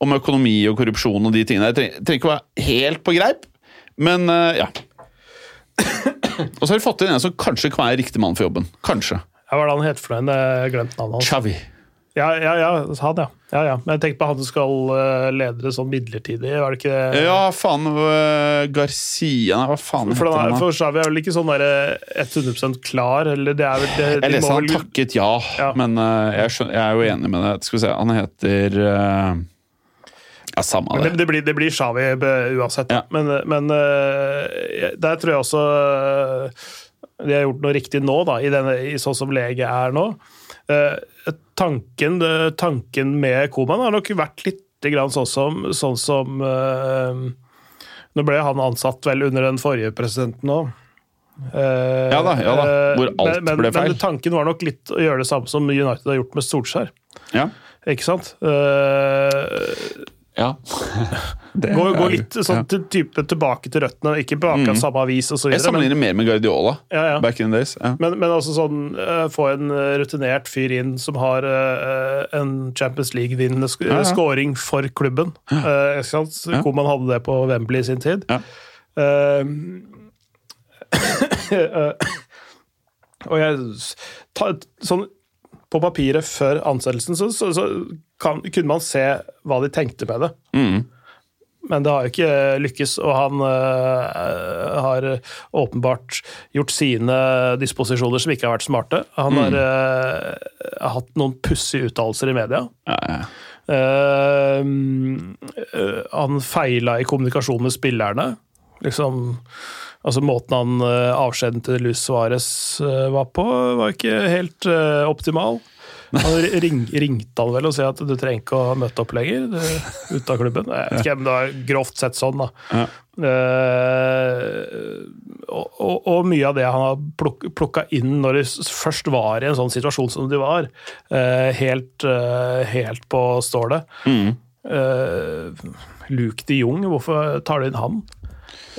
om økonomi og korrupsjon og de tingene. Jeg trenger, trenger ikke å være helt på greip, men eh, ja. Og så har vi fått inn en som kanskje kan være riktig mann for jobben. Kanskje. Ja, Hva er det han heter for noe? Jeg glemte navnet hans. Xavi. Ja, ja, ja, han, ja. ja, ja. Men jeg tenkte på han som skal eh, lede det sånn midlertidig, var det ikke det? Ja, faen Garcia Nei, hva faen For, han for Xavi er vel ikke sånn der, eh, 100 klar, eller det er vel det, Jeg leste han vel- takket ja, Ja. men uh, jeg, skjønner, jeg er jo enig med det. Skal vi se, han heter øh, Ja, samme Men det. det, det, blir, det blir Shawi uansett. Ja. Men, men eh, der tror jeg også eh, de har gjort noe riktig nå, da, i, denne, i sånn som lege er nå. Eh, tanken, eh, tanken med Koman har nok vært litt grann sånn som, sånn som eh, Nå ble han ansatt vel under den forrige presidenten òg. Ja da, ja da, hvor alt men, men, ble feil. Men tanken var nok litt å gjøre det samme som United har gjort med Solskjær. Ja. Ikke sant? Eh, ja. Det Gå, gå litt sånn til, type tilbake til røttene, ikke på akkurat samme avis osv. Jeg sammenligner mer med Guardiola. Ja, ja. Back in the days. Ja. Men, men altså sånn, uh, få en eh, rutinert fyr inn som har uh, en Champions League-vinnende sk ja. scoring for klubben. Uh, ikke sant? Ja. man hadde det på Wembley i sin tid. Ja. Og jeg sånn, På papiret før ansettelsen så, så, så kan, kunne man se hva de tenkte med det. Mm. Men det har jo ikke lykkes, og han øh, har åpenbart gjort sine disposisjoner som ikke har vært smarte. Han har øh, hatt noen pussige uttalelser i media. Ja, ja. Uh, han feila i kommunikasjon med spillerne. Liksom Altså Måten han uh, til Luis Suárez uh, var på, var ikke helt uh, optimal. Han ring, ringte han vel og sa at du trenger ikke å møte opp lenger. Du, ut av klubben. Jeg vet ikke, men det var grovt sett sånn, da. Ja. Og, og, og mye av det han har pluk, plukka inn når de først var i en sånn situasjon som de var, helt, helt på stålet. Mm. Luke de Jong, hvorfor tar du inn han?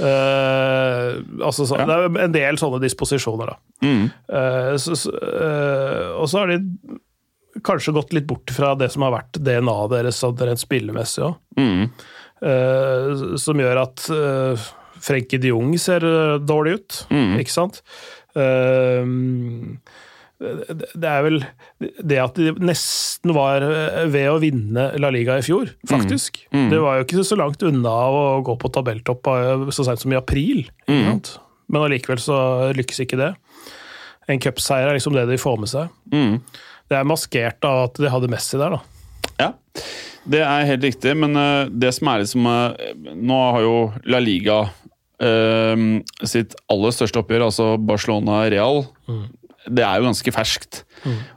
Eh, altså, så, Ja. Det er en del sånne disposisjoner, da. Mm. Uh, så, eh, og så har de kanskje gått litt bort fra det som har vært DNA-et deres sånn rent spillemessig òg. Mm. Som gjør at uh, Frenkie de Jong ser dårlig ut, Mm. ikke sant? Eh, det er vel det at de nesten var eh, ved å vinne La Liga i fjor, faktisk. Mm. Det var jo ikke så langt unna å gå på tabelltopp eh, så sent som i april. Mm. Men allikevel så lykkes ikke det. En cupseier er liksom det de får med seg. Mm. Det er maskert av at de hadde Messi der, da. Ja, det er helt riktig, men eh, det som er liksom Nå har jo La Liga sitt aller største oppgjør, altså Barcelona-Real. Det er jo ganske ferskt.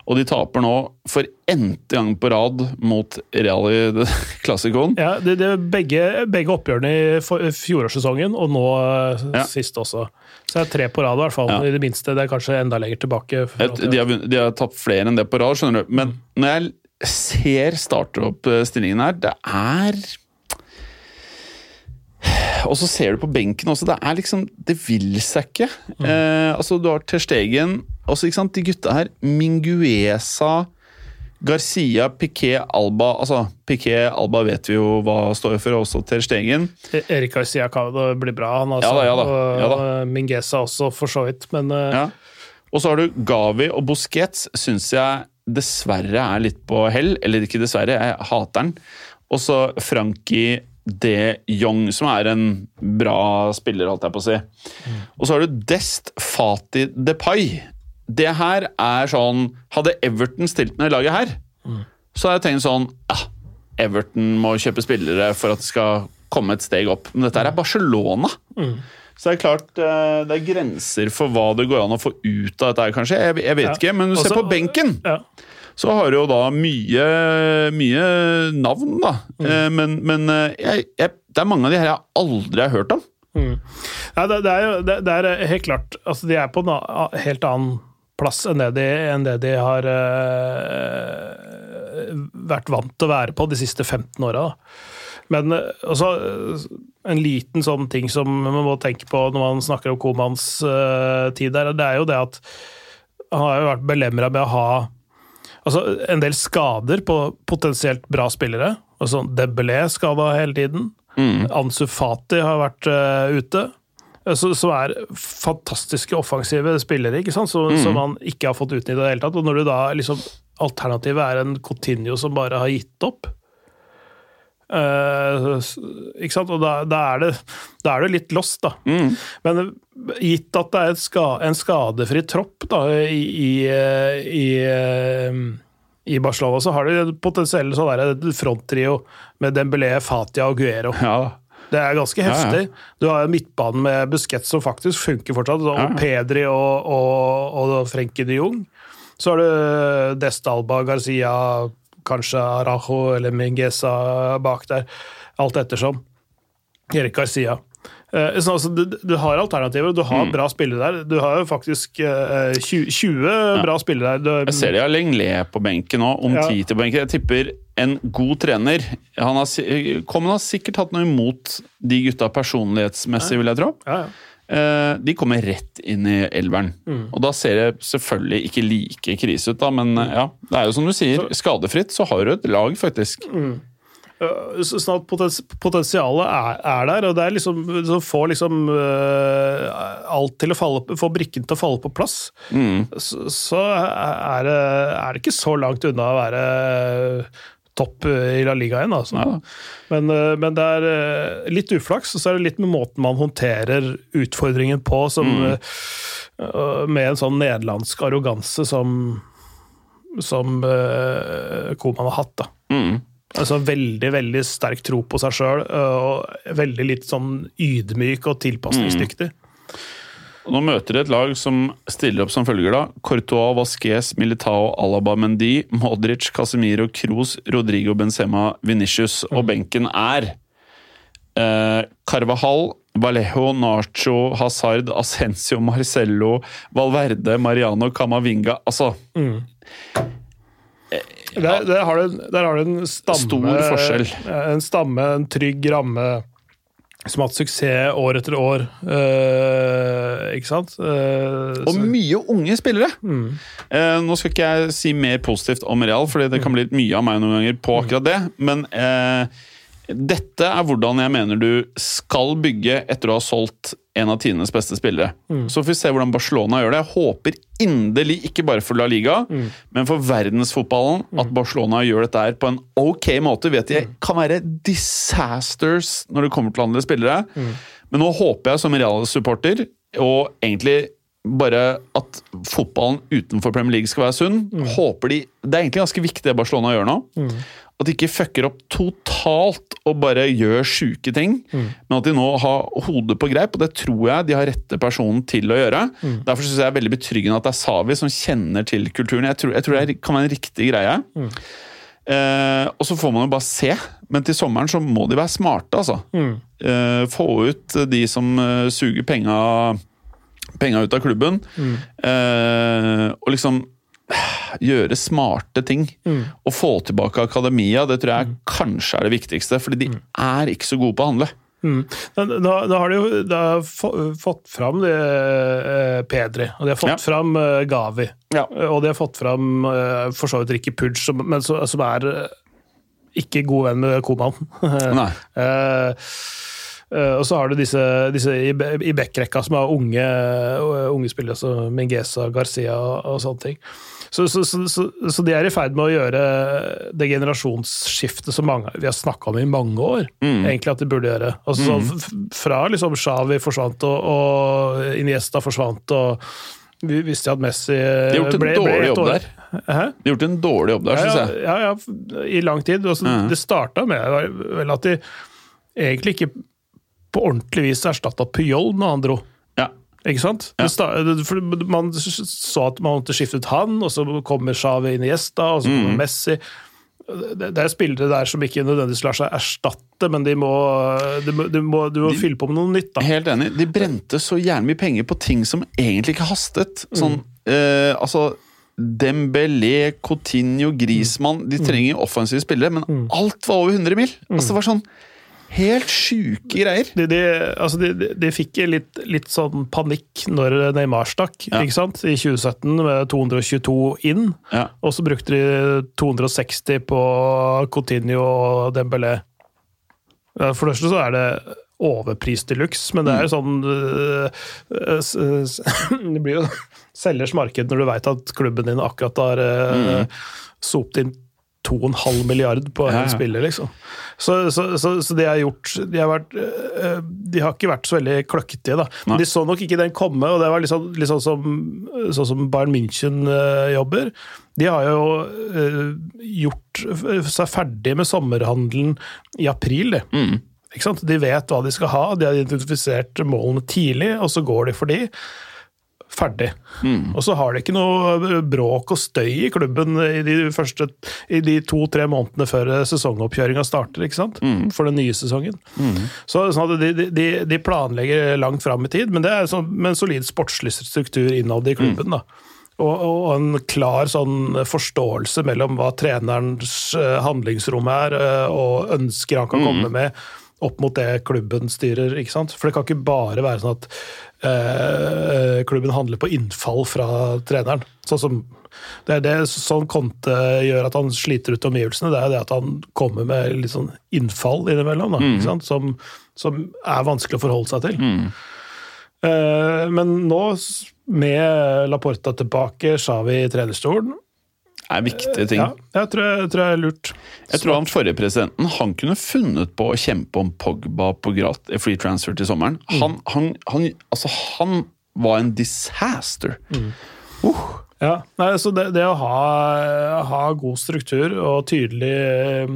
Og de taper nå for n-te gang på rad mot Real i klassikoen. Ja, det, det er begge, begge oppgjørene i fjorårssesongen, og nå eh, Ja. sist også. Så det er tre på rad, i hvert fall. Ja. I det minste. Det er kanskje enda lenger tilbake. Et, de, har, de har tapt flere enn det på rad, skjønner du. Men når jeg ser starteropp-stillingen her, det er Og så ser du på benken også, det er liksom Det vil seg ikke. Eh, altså, du har Ter Stegen også, ikke sant, De gutta her. Minguesa, Garcia, Piquet, Alba Altså, Piquet, Alba vet vi jo hva står for, og også Ter Stegen. E- Erik Garcia kan det bli bra, han altså. Ja da, ja da, ja eh, også, for så vidt. Men eh, Ja. Og så har du Gavi og Busquets, syns jeg dessverre er litt på hell. Eller ikke dessverre, jeg hater den. Og så Frankie de Jong, som er en bra spiller, holdt jeg på å si. Og så har du Dest Fati Depay. Det her er sånn Hadde Everton stilt med det laget her, så hadde jeg tenkt sånn ja, Everton må kjøpe spillere for at det skal komme et steg opp. Men dette her er Barcelona. Så det er klart eh, det er grenser for hva det går an å få ut av dette her, kanskje. Jeg, jeg vet Ja. ikke, men du ser Også- på benken, ja. så har du jo da mye, mye navn, da. Mm. Eh, Men, men eh, jeg, jeg det er mange av de her jeg aldri har hørt om. Ja, det, det, er jo det, det er helt klart altså De er på en helt annen plass enn det de, enn det de har eh, vært vant til å være på de siste 15 åra. Men eh, også eh, en liten sånn ting som man må tenke på når man snakker om Komans eh, tid der, det er jo det at han har jo vært belemra med å ha altså, en del skader på potensielt bra spillere. Altså, Debelé skada hele tiden. Ansu Fati har vært uh, ute. Eh, Som er fantastiske offensive spillere, ikke sant? Så, som man ikke har fått utnyttet i det hele tatt. Og når du da liksom Alternativet er en Coutinho som bare har gitt opp. Uh, ikke sant? Og da, da, er det, da er det litt lost, da. Men eh, gitt at det er et ska, en skadefri tropp da, i, i, eh, i, i Barcelona, så har de potensielt sånn fronttrio med Dembélé, Fatia og Guero. Ja, Det er ganske Ja, ja. heftig. Du har midtbanen med Busquets som faktisk funker fortsatt, og Ja, ja. Pedri og, og, og Frenkie de Jong. Så har du Destalba, Garcia, kanskje Arajo eller Mingueza bak der, alt ettersom. Erik Garcia. Eh, Så altså, du, du har alternativer, du Mm. har bra spillere der. Du har jo faktisk uh, 20, 20 bra spillere der. Du, Jeg ser de har Lenglet på benken nå, om Ja. tid til benken. Jeg tipper en god trener han har, Kommen har sikkert hatt noe imot de gutta personlighetsmessig, vil jeg tro. ja, ja. Uh, De kommer rett inn i elveren. Mm. Og da ser det selvfølgelig ikke like krise ut, da, men uh, ja. Det er jo som du sier, skadefritt så har du et lag, faktisk. Mm. Så- Sånn at potens potensialet er, er der, og det er liksom så får liksom uh, alt til å falle Får brikken til å falle på plass. Så, så er, det, er det ikke så langt unna å være topp i La Liga igjen, altså. Ja. Men, uh, men det er uh, litt uflaks, og så er det litt med måten man håndterer utfordringen på, som, øh, med en sånn nederlandsk arroganse som som Koman har hatt. da. Mm. Altså Veldig veldig sterk tro på seg sjøl, og veldig litt sånn ydmyk og tilpasningsdyktig. Mm. Nå møter de et lag som stiller opp som følger, da. Courtois, Vasquez, Militao, Alaba, Mendy, Modric, Casemiro, Cruz, Rodrigo, Benzema, Vinicius. Og benken er eh, Carvajal, Vallejo, Nacho, Hazard, Ascencio, Marcello, Valverde, Mariano, Camavinga Altså, Der, der, har du, der har du en stamme Stor forskjell. En stamme, en trygg ramme, som har hatt suksess år etter år. Uh, ikke sant? Uh, Og mye unge spillere! Eh, nå skal ikke jeg si mer positivt om Real, fordi det kan bli litt mye av meg noen ganger på akkurat det. Men eh, dette er hvordan jeg mener du skal bygge etter å ha solgt en av tidenes beste spillere. Så får vi se hvordan Barcelona gjør det. Jeg håper inderlig, ikke bare for La Liga, men for verdensfotballen, at Barcelona gjør dette her på en ok måte. Vet jeg kan være disasters når det kommer til andre spillere, men nå håper jeg som Real-supporter, og egentlig bare at fotballen utenfor Premier League skal være sunn. Håper de, Det er egentlig ganske viktig det Barcelona gjør nå. At de ikke fucker opp totalt og bare gjør sjuke ting, men at de nå har hodet på greip, og det tror jeg de har rette personen til å gjøre. Derfor syns jeg det er veldig betryggende at det er Savi som kjenner til kulturen. Jeg tror, jeg tror det kan være en riktig greie. Eh, og så får man jo bare se, men til sommeren så må de være smarte, altså. Eh, få ut de som eh, suger penga, penga ut av klubben, eh, og liksom gjøre smarte ting. Og få tilbake akademia, det tror jeg kanskje er det viktigste, fordi de er ikke så gode på å handle. Mm. Da, da, da har de jo har fått fram det, eh, Pedri, og de har fått Ja. fram eh, Gavi. Ja. Og de har fått fram eh, for så vidt Ricky Pudge, som, men som, som er eh, ikke god venn med Koman. Nei. Eh, og så har du disse, disse i, i backrekka som har unge, uh, unge spillere, som Mingesa, Garcia og, og sånne ting. Så, så, så, så, så de er i ferd med å gjøre det generasjonsskiftet som mange, vi har snakka om i mange år, egentlig at de burde gjøre. Altså, mm. Fra liksom Shawi forsvant og, og Iniesta forsvant og vi visste at Messi De har gjort en ble- ble dårlig jobb år- der. Hæ? De har gjort en dårlig jobb der, Ja, syns jeg. ja, ja, i lang tid. Altså, Ja. Det starta med vel at de egentlig ikke på ordentlig vis erstatta Pyol når han dro. Ja. Ikke sant? For man så at man måtte skifte ut han, og så kommer Xavi Iniesta, og så kommer Messi. det det er spillere der som ikke nødvendigvis lar seg erstatte, men de må, de, du må, du må fylle på med noe nytt. da. Helt enig. De brente så gjerne mye penger på ting som egentlig ikke hastet. Sånn, eh, altså Dembélé, Coutinho, Griezmann De trenger offensive spillere, men alt var over 100 mil! Altså, det var sånn helt sjuke greier. De, de, altså de, de, fikk litt, litt sånn panikk når Neymar stakk, Ja. ikke sant? I 2017 med 222 inn, Ja. og så brukte de 260 på Coutinho og Dembélé. For det første så er det overpris de luxe, men det er jo sånn øh, øh, s- s- Det blir jo selgers marked når du veit at klubben din akkurat har øh, sopt inn 2,5 milliard på en Ja, ja. spiller, liksom. Så, så, så, så de har gjort de har, vært, øh, de har ikke vært så veldig kløktige, da. Nei. Men de så nok ikke den komme, og det var litt sånn, litt sånn som, sånn som Bayern München uh, jobber. De har jo uh, gjort seg ferdig med sommerhandelen i april, de. Mm. Ikke sant? De vet hva de skal ha, de har identifisert målene tidlig, og så går de for de. Ferdig. Mm. Og så har de ikke noe bråk og støy i klubben i de, første, i de to-tre månedene før sesongoppkjøringa starter, ikke sant? Mm. For den nye sesongen. Så, sånn de, de, de planlegger langt fram i tid, men det er sånn, med en solid sportslig struktur innad i klubben. da. Og, og en klar sånn forståelse mellom hva trenerens eh, handlingsrom er, eh, og ønsker han kan komme med opp mot det klubben styrer. ikke sant? For det kan ikke bare være sånn at eh, klubben handler på innfall fra treneren. Sånn som det er det som Conte gjør at han sliter ut omgivelsene, det er det at han kommer med litt sånn innfall innimellom, da, sant? Som, som er vanskelig å forholde seg til. Eh, men nå, med Laporta tilbake, Shawi i trenerstolen er viktige ting. ja, jeg tror, jeg tror jeg er lurt. Jeg tror han forrige presidenten han kunne funnet på å kjempe om Pogba på grat free transfer til sommeren. Han, han, han, altså, han var en disaster. Ja, nei, så det, det å ha, ha god struktur og tydelig eh,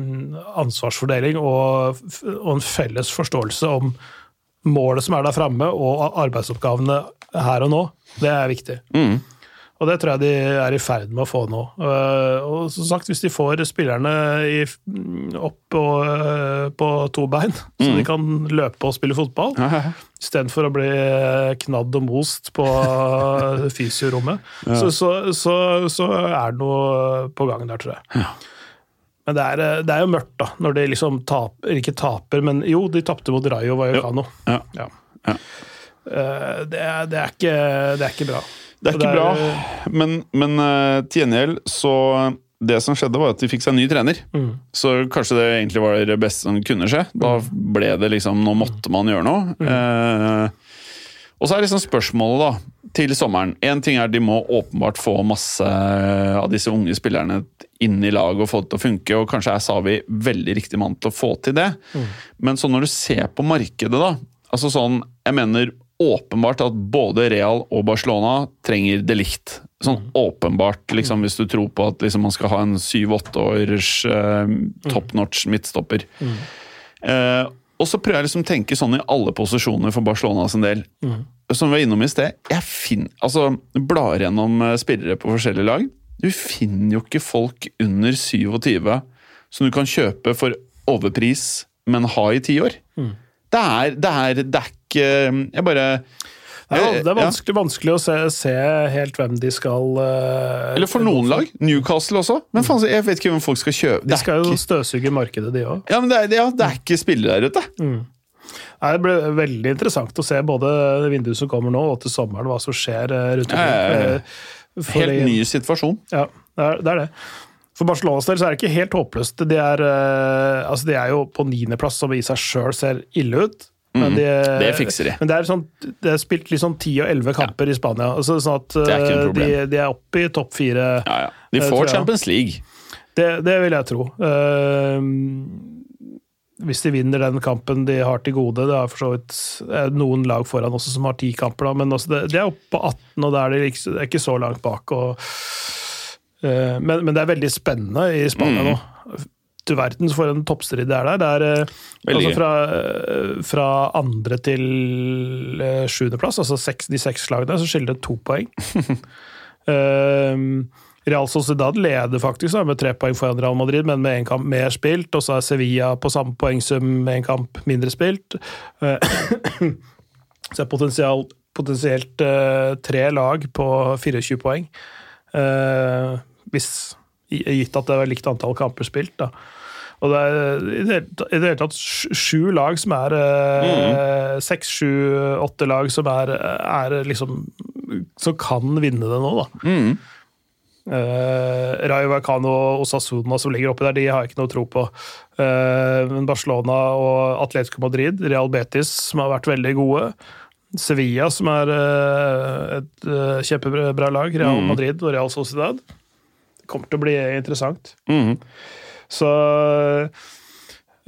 ansvarsfordeling og, og en felles forståelse om målet som er der framme, og arbeidsoppgavene her og nå, det er viktig. Og det tror jeg de er i ferd med å få nå. Eh, Og som sagt, hvis de får spillerne i, opp på, eh, på to bein, så de kan løpe og spille fotball, istedenfor å bli knadd og most på fysiorommet, så, så, så, så er det noe på gang der, tror jeg. Men det er, det er jo mørkt, da, når de liksom taper Ikke taper, men jo, de tapte mot Rayo Vallecano. Ja. Ja. Ja. Eh, Det, det, er ikke, det er ikke bra. Det er ikke bra, men, men uh, til gjengjeld så Det som skjedde, var at de fikk seg en ny trener. Så kanskje det egentlig var det beste som kunne skje. Da ble det liksom Nå måtte man gjøre noe. Eh, og så er liksom spørsmålet da, til sommeren En ting er at de må åpenbart få masse av disse unge spillerne inn i laget og få det til å funke, og kanskje er Savi veldig riktig mann til å få til det. Men så når du ser på markedet, da altså sånn, Jeg mener åpenbart at både Real og Barcelona trenger det likt. Sånn åpenbart, liksom, hvis du tror på at liksom, man skal ha en syv-åtte års eh, top notch midtstopper. Eh, og så prøver jeg liksom å tenke sånn i alle posisjoner for Barcelona sin del. Som vi var innom i sted, jeg finner, altså, blar gjennom eh, spillere på forskjellige lag. Du finner jo ikke folk under 27 som du kan kjøpe for overpris, men ha i ti år. Det, er, det, er, det er Jeg bare Det er, det er Ja. vanskelig, vanskelig å se, se helt hvem de skal uh, Eller for noen lag. Newcastle også. Men faen, jeg vet ikke hvem folk skal kjøpe. De skal jo ikke, støvsuge markedet, de òg. ja, men det, er, ja, det er ikke spillere der ute. Det ble veldig interessant å se både vinduet som kommer nå, og til sommeren, hva som skjer eh, rundt omkring. Eh, Helt ny situasjon. Ja, det er det. Er det. For Barcelonas del så er det ikke helt håpløst. De er, eh, altså de er jo på niendeplass, som i seg sjøl ser ille ut. Men de, Mm. det fikser de. Men det er, sånn, det er spilt liksom 10 og 11 kamper i Spania. Altså, sånn at eh, de, de er oppe i topp fire. Ja, ja. De får jeg. Champions League. Det, det vil jeg tro. Uh, hvis de vinner den kampen de har til gode Det er for så vidt eh, noen lag foran også som har ti kamper, da, men det, de er oppe på 18, og da er de liksom, det er ikke så langt bak. Og, uh, men, men det er veldig spennende i Spania Mm. nå. Du verden for en toppstrid det er der. Det er eh, altså fra, eh, fra andre til eh, sjuendeplass, altså seks, de seks lagene, så skiller det to poeng. um, Real Sociedad leder faktisk da, med tre poeng foran Real Madrid, men med én kamp mer spilt. Og så er Sevilla på samme poengsum med én kamp mindre spilt. Så er potensielt eh, tre lag på 24 poeng. Hvis Gitt at det er likt antall kamper spilt. da. Og det er i det hele tatt- i det hele tatt sju lag som er eh, Seks, sju, åtte lag som er, er liksom Som kan vinne det nå, da. Uh, Rayo Vallecano og Sasuna som ligger oppi der, de har jeg ikke noe tro på. Men Barcelona og Atletico Madrid, Real Betis, som har vært veldig gode. Sevilla, som er uh, et uh, kjempebra lag. Real Madrid og Real Sociedad. Det kommer til å bli interessant. Mhm. Så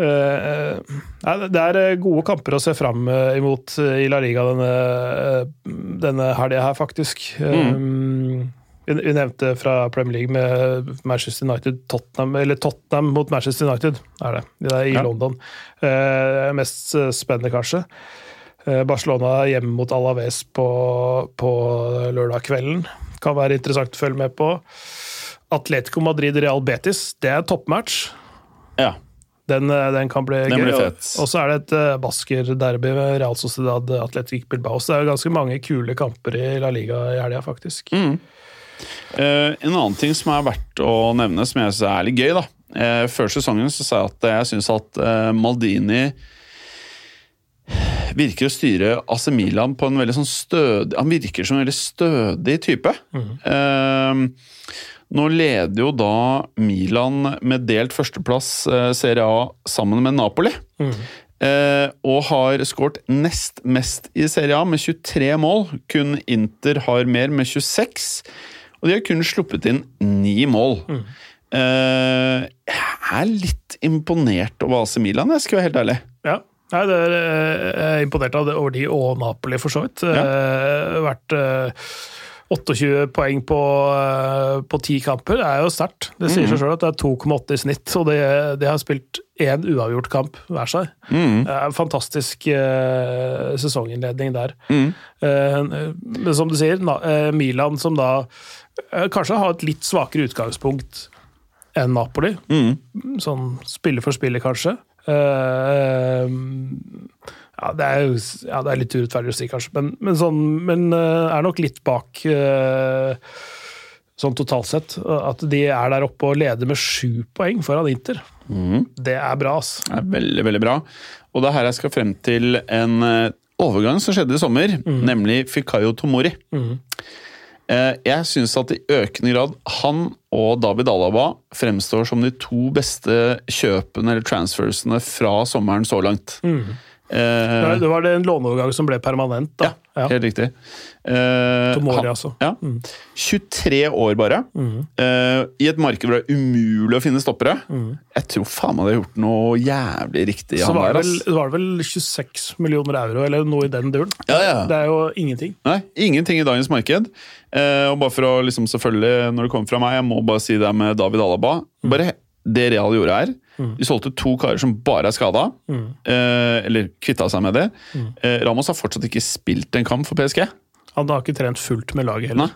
eh, nei, Det er eh, gode kamper å se fram eh, imot eh, i La Liga denne, eh, denne helga her, faktisk. Mm. vi nevnte fra Premier League med Manchester United Tottenham, eller Tottenham mot Manchester United, er det. Det er i Ja. London. Eh, mest eh, spennende, kanskje. Eh, Barcelona hjemme mot Alaves på, på lørdag kvelden. Kan være interessant å følge med på. Atletico Madrid Real Betis, det er toppmatch. Ja. Den, eh, den kan bli Den gøy. og- så er det et uh, basker-derby med Real Sociedad Atletic Bilbao. Så det er jo ganske mange kule kamper i La Liga i helga, faktisk. Eh, en annen ting som er verdt å nevne, som jeg synes er litt gøy da. Uh, før sesongen så sa jeg at jeg syns at Maldini virker å styre AC Milan på en veldig sånn stødig Han virker som en veldig stødig type. Eh, nå leder jo da Milan med delt førsteplass eh, Serie A sammen med Napoli. Eh, og har skåret nest mest i Serie A med 23 mål. Kun Inter har mer med 26. Og de har kun sluppet inn ni mål. Eh, jeg er litt imponert over AC Milan, jeg skal være helt ærlig. Ja. Nei, det er, eh, jeg er imponert over de og Napoli, for så vidt. Eh, Vært eh, 28 poeng på, eh, på 10 kamper. Det er jo sterkt. Det sier seg sjøl at det er 2,8 i snitt, og de, de har spilt én uavgjort kamp hver seg. Det er en fantastisk eh, sesonginnledning der. Eh, men som du sier, na, eh, Milan som da kanskje har et litt svakere utgangspunkt enn Napoli. Sånn spiller for spiller, kanskje. Ja, det er, jo- ja, det er litt urettferdig å si, kanskje, men, men, sånn, men eh, er nok litt bak eh, sånn totalt sett. At de er der oppe og leder med sju poeng foran Inter. Det er bra, ass. Det er veldig, veldig bra. Og det er her jeg skal frem til en eh, overgang som skjedde i sommer, nemlig Fikayo Tomori. Eh, Jeg syns at i økende grad han og David Alaba fremstår som de to beste kjøpene eller transfersene fra sommeren så langt. Eh, Det var det en låneovergang som ble permanent, da. ja, helt riktig. Uh, Tomori, altså. Ja. 23 år bare. Eh, I et marked hvor det er umulig å finne stoppere. Jeg tror faen meg de har gjort noe jævlig riktig. Så var det, vel, var det vel 26 millioner euro, eller noe i den duren. Ja, ja. Det er jo ingenting. Nei, ingenting i dagens marked. Uh, og bare for å liksom selvfølgelig, når det kommer fra meg, jeg må bare si det med David Alaba. Bare det Real gjorde her. De solgte to karer som bare er skada. Eh, eller kvitta seg med det. Eh, Ramos har fortsatt ikke spilt en kamp for PSG. Han har ikke trent fullt med laget heller.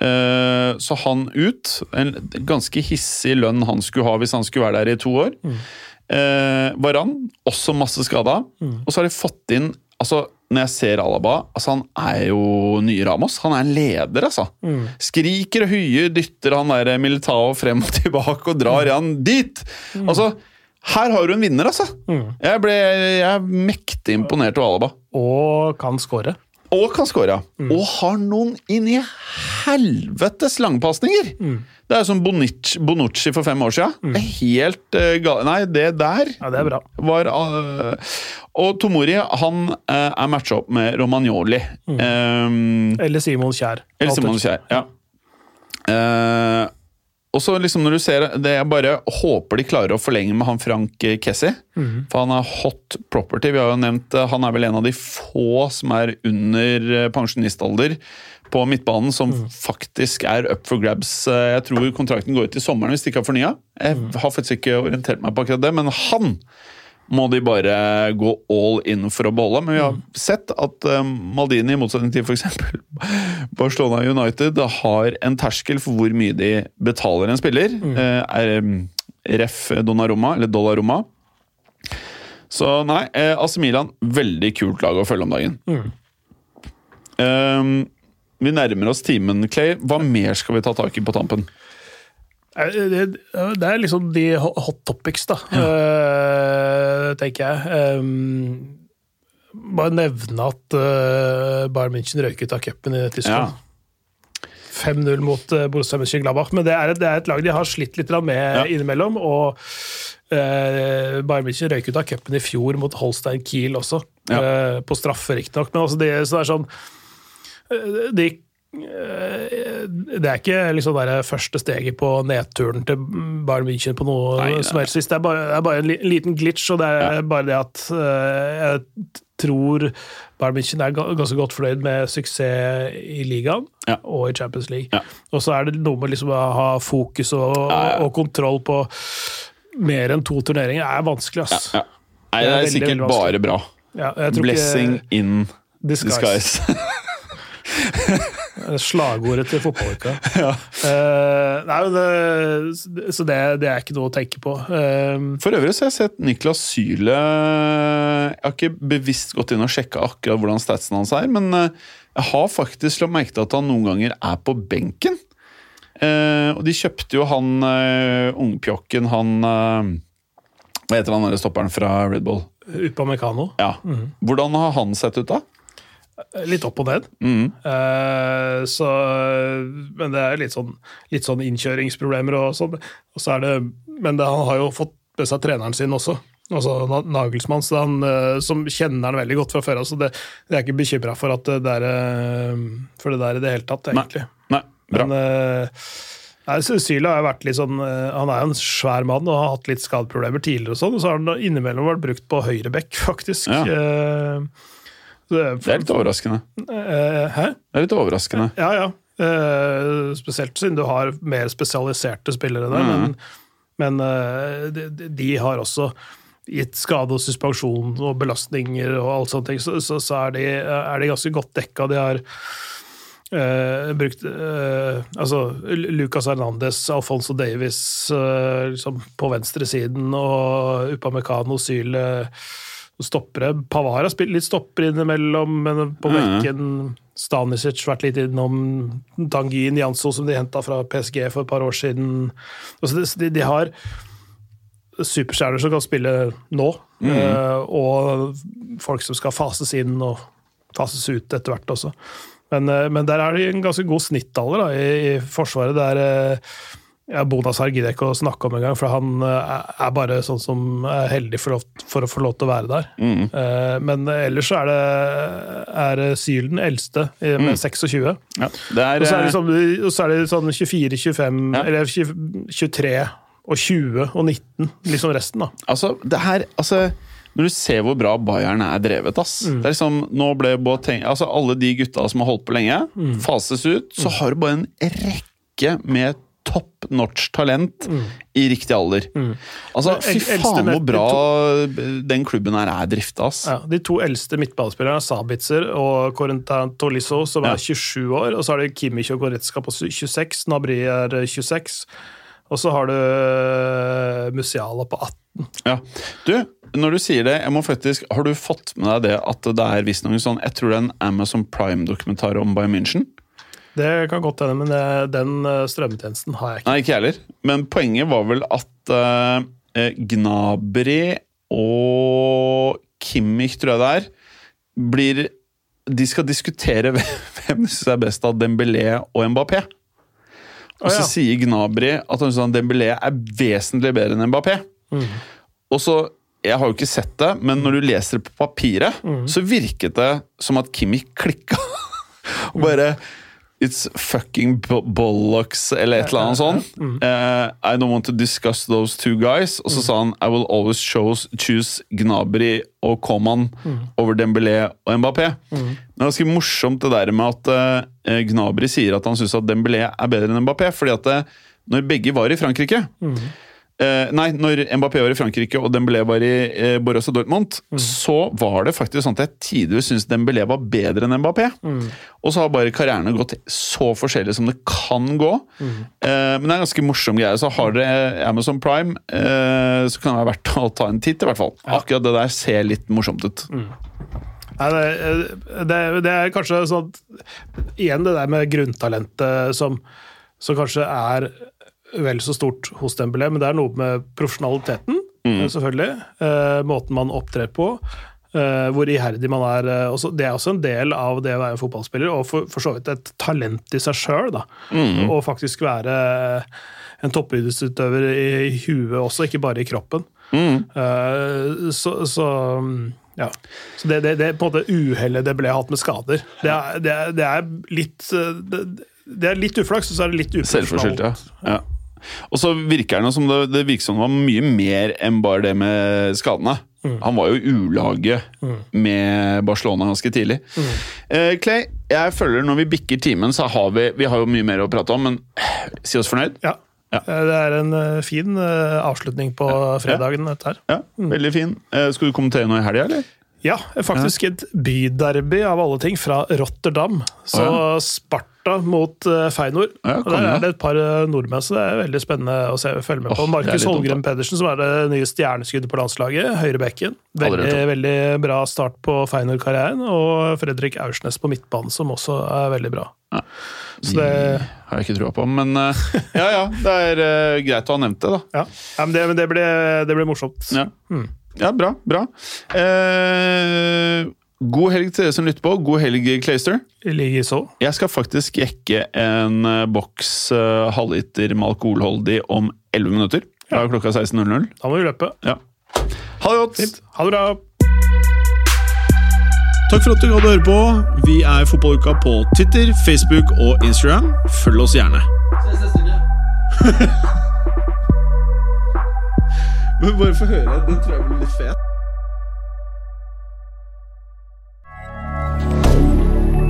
Eh, så han ut. En ganske hissig lønn han skulle ha hvis han skulle være der i to år. Mm. Varan, også masse skada. Og så har de fått inn altså Når jeg ser Alaba, altså han er jo nye Ramos. Han er en leder, altså. Skriker og hyer, dytter han der Militao frem og tilbake og drar han dit! Altså, her har du en vinner, altså! Jeg, ble, jeg er mektig imponert over Alaba. Og kan score. Og kan score, Mm. Og har noen inn i helvetes langpasninger! Det er jo som Bonucci, Bonucci for fem år siden. Er helt uh, gal... Nei, det der Ja, det er bra. var uh, Og Tomori han uh, er matcha opp med Romagnoli. Um, Eller Simon Kjær. eller Simon Kjær. Ja. Eh, og så liksom når du ser det, Jeg bare håper de klarer å forlenge med han Frank Kessi. For han er hot property. Vi har jo nevnt eh, Han er vel en av de få som er under eh, pensjonistalder på midtbanen, som faktisk er up for grabs. Eh, Jeg tror kontrakten går ut i sommeren hvis de ikke har fornya. Jeg har faktisk ikke orientert meg på akkurat det, men han må de bare gå all in for å beholde. Men vi har sett at eh, Maldini, i motsetning til f.eks. Barcelona United, har en terskel for hvor mye de betaler en spiller. Mm. er um, Ref Donnarumma, eller Dollarumma. Så nei, eh, AC Milan, veldig kult lag å følge om dagen. Eh, vi nærmer oss timen, Clay. Hva mer skal vi ta tak i på tampen? Eh, Det, er liksom de hot topics, da, eh, tenker jeg. Um, bare nevne at Bayern München røyk ut av cupen i Tyskland. 5-0 mot Borussia Mönchengladbach. Men det er, et, det er et lag de har slitt litt med Ja. innimellom. Og uh, Bayern München røyk ut av cupen i fjor mot Holstein Kiel også. Ja. Eh, på straffe, riktignok. Men altså det, så det er sånn eh, de eh, det er ikke liksom det første steget på nedturen til Bayern München på noe Nei, som helst. Det er bare, det er bare en liten glitch, og det er bare det at eh, jeg tror Bayern München er ganske godt fornøyd med suksess i ligaen Ja. og i Champions League. Ja. Og så er det noe med liksom å ha fokus og, Ja, ja. og kontroll på mer enn to turneringer. Det er vanskelig, ass. Ja. Nei, Det det er er veldig, sikkert veldig bare bra. Ja, Blessing in disguise. disguise. Slagordet til fotballuka. Eh, nei, men det, så det, det er ikke noe å tenke på. Uh, For øvrig så har jeg sett Niklas Syle Jeg har ikke bevisst gått inn og sjekka akkurat hvordan statsen hans er, men eh, jeg har faktisk lagt merke til at han noen ganger er på benken. Uh, og de kjøpte jo han uh, ungpjokken, han eh, Hva heter han der stopperen fra Red Bull? Upamecano. Ja. Hvordan har han sett ut da? Litt opp og ned. Mm. Uh, så, men det er litt sånn, litt sånn innkjøringsproblemer og sånn. Og så er det, men det, han har jo fått med seg treneren sin også. Altså Na- Nagelsmann, så han, uh, som kjenner han veldig godt fra før av. Så det, det er ikke bekymra for, at det er, eh, for det der i det hele tatt, egentlig. Nei, bra. Men uh, nei, Syla har vært litt sånn Han er jo en svær mann og har hatt litt skadeproblemer tidligere, og sånn, og så har han innimellom vært brukt på høyrebekk, faktisk. Ja. Eh, det, er litt overraskende. eh, Hæ? Det er litt overraskende. Ja, ja. Eh, spesielt siden du har mer spesialiserte spillere der, men, men eh, de, de har også gitt skade og suspensjon og belastninger og alt sånt, så, så, så er, de, er de ganske godt dekka. De har uh, brukt altså Lucas Hernandez, Alfonso Davis liksom på venstresiden og Upamecano, Syle stoppere. Pavar har spilt litt stopper innimellom, men på Mhm. bekken Stanisic vært litt innom Tanguy Nianso som de henta fra PSG for et par år siden. Altså, de, de har superstjerner som kan spille nå, mm. eh, og folk som skal fases inn og fases ut etter hvert også. Men, eh, men der er det en ganske god snittalder da, i, i Forsvaret. Det er eh, ja, Bonazar gidder jeg ikke å snakke om engang, for han eh, er bare sånn som er heldig for, lov, for å få lov til å være der. Mm. Eh, Men ellers så er det er Syl den eldste, med med 26. Ja, det er, Og så er eh, det, sånn, er det sånn 24, 25, Ja. eller 20 23 og 20 og 19, liksom resten, da. Altså, det her altså, Når du ser hvor bra Bayern er drevet ass. Mm. Det er liksom, nå ble Boateng, altså Alle de gutta som har holdt på lenge, Mm. fases ut. Så har du bare en rekke med top notch talent i riktig alder. Mm. Altså, Fy faen hvor bra den klubben her er drifta. Ja, de to eldste midtballspillerne er Sabitzer og Corentin Tolisso, som Ja. er 27 år. Og så har du Kimmich og Goretzka på 26, Nabri er 26. Og så har du eh, Musiala på 18. Ja. Du, når du sier det, jeg må faktisk, har du fått med deg det at det er visstnok sånn Jeg tror det er en Amazon Prime-dokumentar om Bayern München? Det kan godt hende, men det, den eh, strømmetjenesten har jeg ikke. Nei, ikke heller. Men poenget var vel at uh, Gnabry og Kimmich, tror jeg det er, blir De skal diskutere hvem de syns er best av Dembélé og Mbappé. Og så ah, ja. sier Gnabry at han synes Dembélé er vesentlig bedre enn Mbappé. Mm. Og så, Jeg har jo ikke sett det, men når du leser det på papiret, Mm. så virket det som at Kimmich klikka. og bare It's fucking bollocks, eller et eller annet sånt. Mm. Eh, I don't want to discuss those two guys. Og så sa han I will always chose, choose Gnabry og Coman Mm. over Dembélé og Mbappé. Det er ganske morsomt det der med at uh, Gnabry sier at han syns at Dembélé er bedre enn Mbappé. fordi at eh, når begge var i Frankrike, eh, Nei, når Mbappé var i Frankrike og Dembélé var i eh, Borussia Dortmund, så var det faktisk sånn at jeg tidligere syntes Dembélé var bedre enn Mbappé. Og så har bare karrierene gått så forskjellig som det kan gå. Eh, men det er en ganske morsom greie. Så har dere Amazon Prime, eh, så kan det være verdt å ta en titt, i hvert fall. Akkurat det der ser litt morsomt ut. Nei, det, det, det er kanskje sånn Igjen det der med grunntalentet som, som kanskje er vel så stort hos Dembélé, men det er noe med profesjonaliteten, selvfølgelig. Eh, måten man opptrer på. eh, hvor iherdig man er. eh, også, det er også en del av det å være en fotballspiller, og for, for så vidt et talent i seg sjøl. Å faktisk være en toppidrettsutøver i, i huet også, ikke bare i kroppen. Eh, så, så ja. Så det, det, det på en måte uhellet det ble hatt med skader. Det er, det er, det er litt eh, det, det er litt uflaks, og så er det litt Selvforskyldt, ja. ja. Og så virker det som det, det virker som det var mye mer enn bare det med skadene. Han var jo ulaget ulaget med Barcelona ganske tidlig. Eh, Clay, jeg føler når vi bikker timen, så har vi Vi har jo mye mer å prate om, men si oss fornøyd? Ja. Ja. Eh, Det er en eh, fin eh, avslutning på fredagen, dette her. Ja, Veldig fin. Skal du kommentere noe i helga, eller? Ja, faktisk et byderby av alle ting, fra Rotterdam. Så Å, Sparta mot Feinor. Feyenoord. Ja, Og. Der er det et par eh, nordmenn, så det er veldig spennende å se, følge med på. Markus Holmgren Pedersen, som er det nye stjerneskuddet på landslaget. Høyrebekken. Veldig, veldig bra start på Feinor-karrieren. Og Fredrik Aursnes på midtbanen, som også er veldig bra. Ja. Så det, Har jeg ikke trua på, men eh, ja ja, det er uh, greit å ha nevnt det, da. ja. Ja, men det, men det, ble, det ble morsomt. Ja, ja bra. bra. Eh, god helg til dere som lytter på. God helg, Clayster. Likeså. Jeg skal faktisk jekke en eh, boks uh, halvliter med alkoholholdig om 11 minutter. Fra klokka 16.00. Da må vi løpe. Ja. Ha det godt! Fint. Ha det bra. Takk for at du hadde høre på. Vi er Fotballuka på Twitter, Facebook og Instagram. Følg oss gjerne. Men bare få høre. Den tror jeg blir litt fet.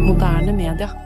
Moderne media.